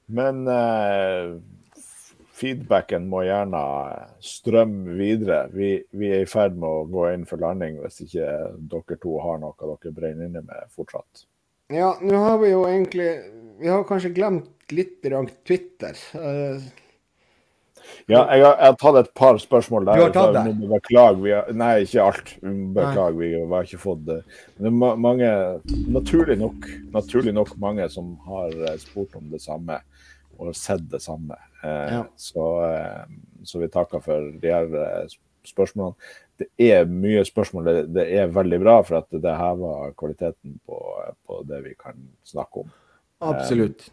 Men eh, feedbacken må gjerne strømme videre. Vi, vi er i ferd med å gå inn for landing hvis ikke dere to har noe dere brenner inne med fortsatt. Ja, nå har vi jo egentlig Vi har kanskje glemt litt Twitter. Uh, Ja, jeg har, jeg har tatt et par spørsmål der. Du har tatt det? vi må. Vi har, nei, ikke alt. Vi. Vi har ikke fått det. Men det er mange, naturlig nok, naturlig nok mange som har eh, spurt om det samme og sett det samme. Eh, Ja. så, eh, så vi takker for de her eh, spørsmålene. Det er mye spørsmål. Det, det er veldig bra, for at det hever kvaliteten på, på det vi kan snakke om. absolutt.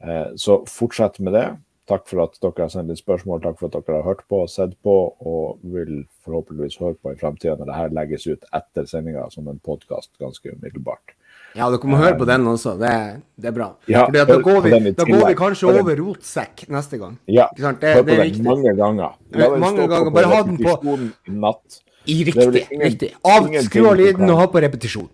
Eh, Så fortsett med det. Takk for at dere har sendt inn spørsmål, takk for at dere har hørt på og sett på, og vil forhåpentligvis høre på i framtida når det her legges ut etter sendinga som en podkast ganske umiddelbart. Ja, dere må høre på den også. Det, det er bra. Ja, da går vi, da går vi kanskje over rotsekk neste gang. Ja? Det, hør på det er viktig. mange ganger. La Mange ganger. Bare ha den på- natt. I riktig. ingen- riktig. Av, skru av lyden og ha på repetisjon.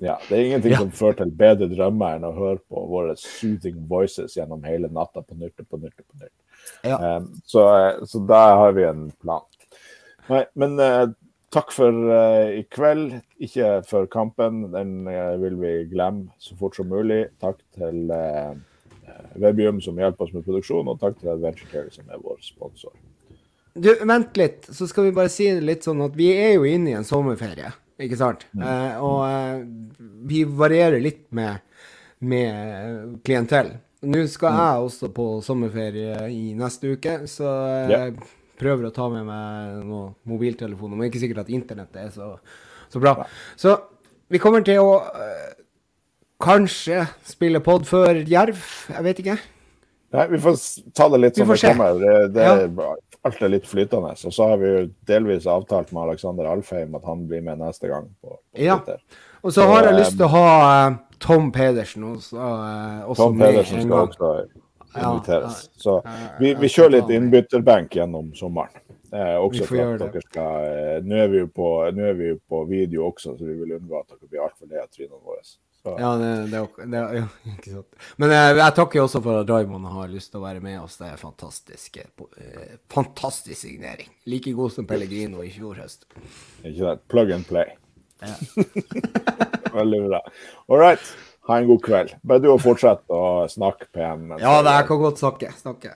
Ja, Det er ingenting Ja. som fører til bedre drømmer enn å høre på våre soothing voices gjennom hele natta på nytt og på nytt. og på nytt. Ja. Um, så, eh, så der har vi en plan. Nei, men eh, takk for eh, i kveld. Ikke for kampen, den eh, vil vi glemme så fort som mulig. Takk til uh, Webium som hjelper oss med produksjon, og takk til Adventure Care som er vår sponsor. Du, vent litt, så skal vi bare si litt sånn at vi er jo inne i en sommerferie, ikke sant? Eh, og eh, vi varierer litt med, med klientell. Nå skal jeg også på sommerferie i neste uke, så jeg prøver å ta med meg noen mobiltelefoner. Men det er ikke sikkert at internettet er så, så bra. Så vi kommer til å øh, kanskje spille pod før Jerv, jeg vet ikke. Nei, Vi får ta det litt som det kommer. Det, det, Ja. Alt er litt flytende. Og så har vi jo delvis avtalt med Alexander Alfheim at han blir med neste gang. på, på Ja. Og så har jeg lyst til å ha eh, Tom Pedersen også, eh, også Tom med Pedersen en skal også inviteres. Så vi, vi kjører litt innbytterbenk gjennom sommeren. Eh, Vi også får for at det. dere skal eh, Nå er vi jo på, vi på video også, så vi vil unngå at dere blir altfor lei av trynene våre. Så, Ja, det, det, det, ja, ikke sant. Men eh, jeg takker også for at Raymond har lyst til å være med oss. Det er fantastisk, eh, fantastisk signering. Like god som Pellegrino i fjor høst. ikke sant? Plug and play. Veldig bra. All right. Ha en god kveld. Bare du å fortsette å snakke PM. mens Ja, jeg- det her kan godt snakke. snakke.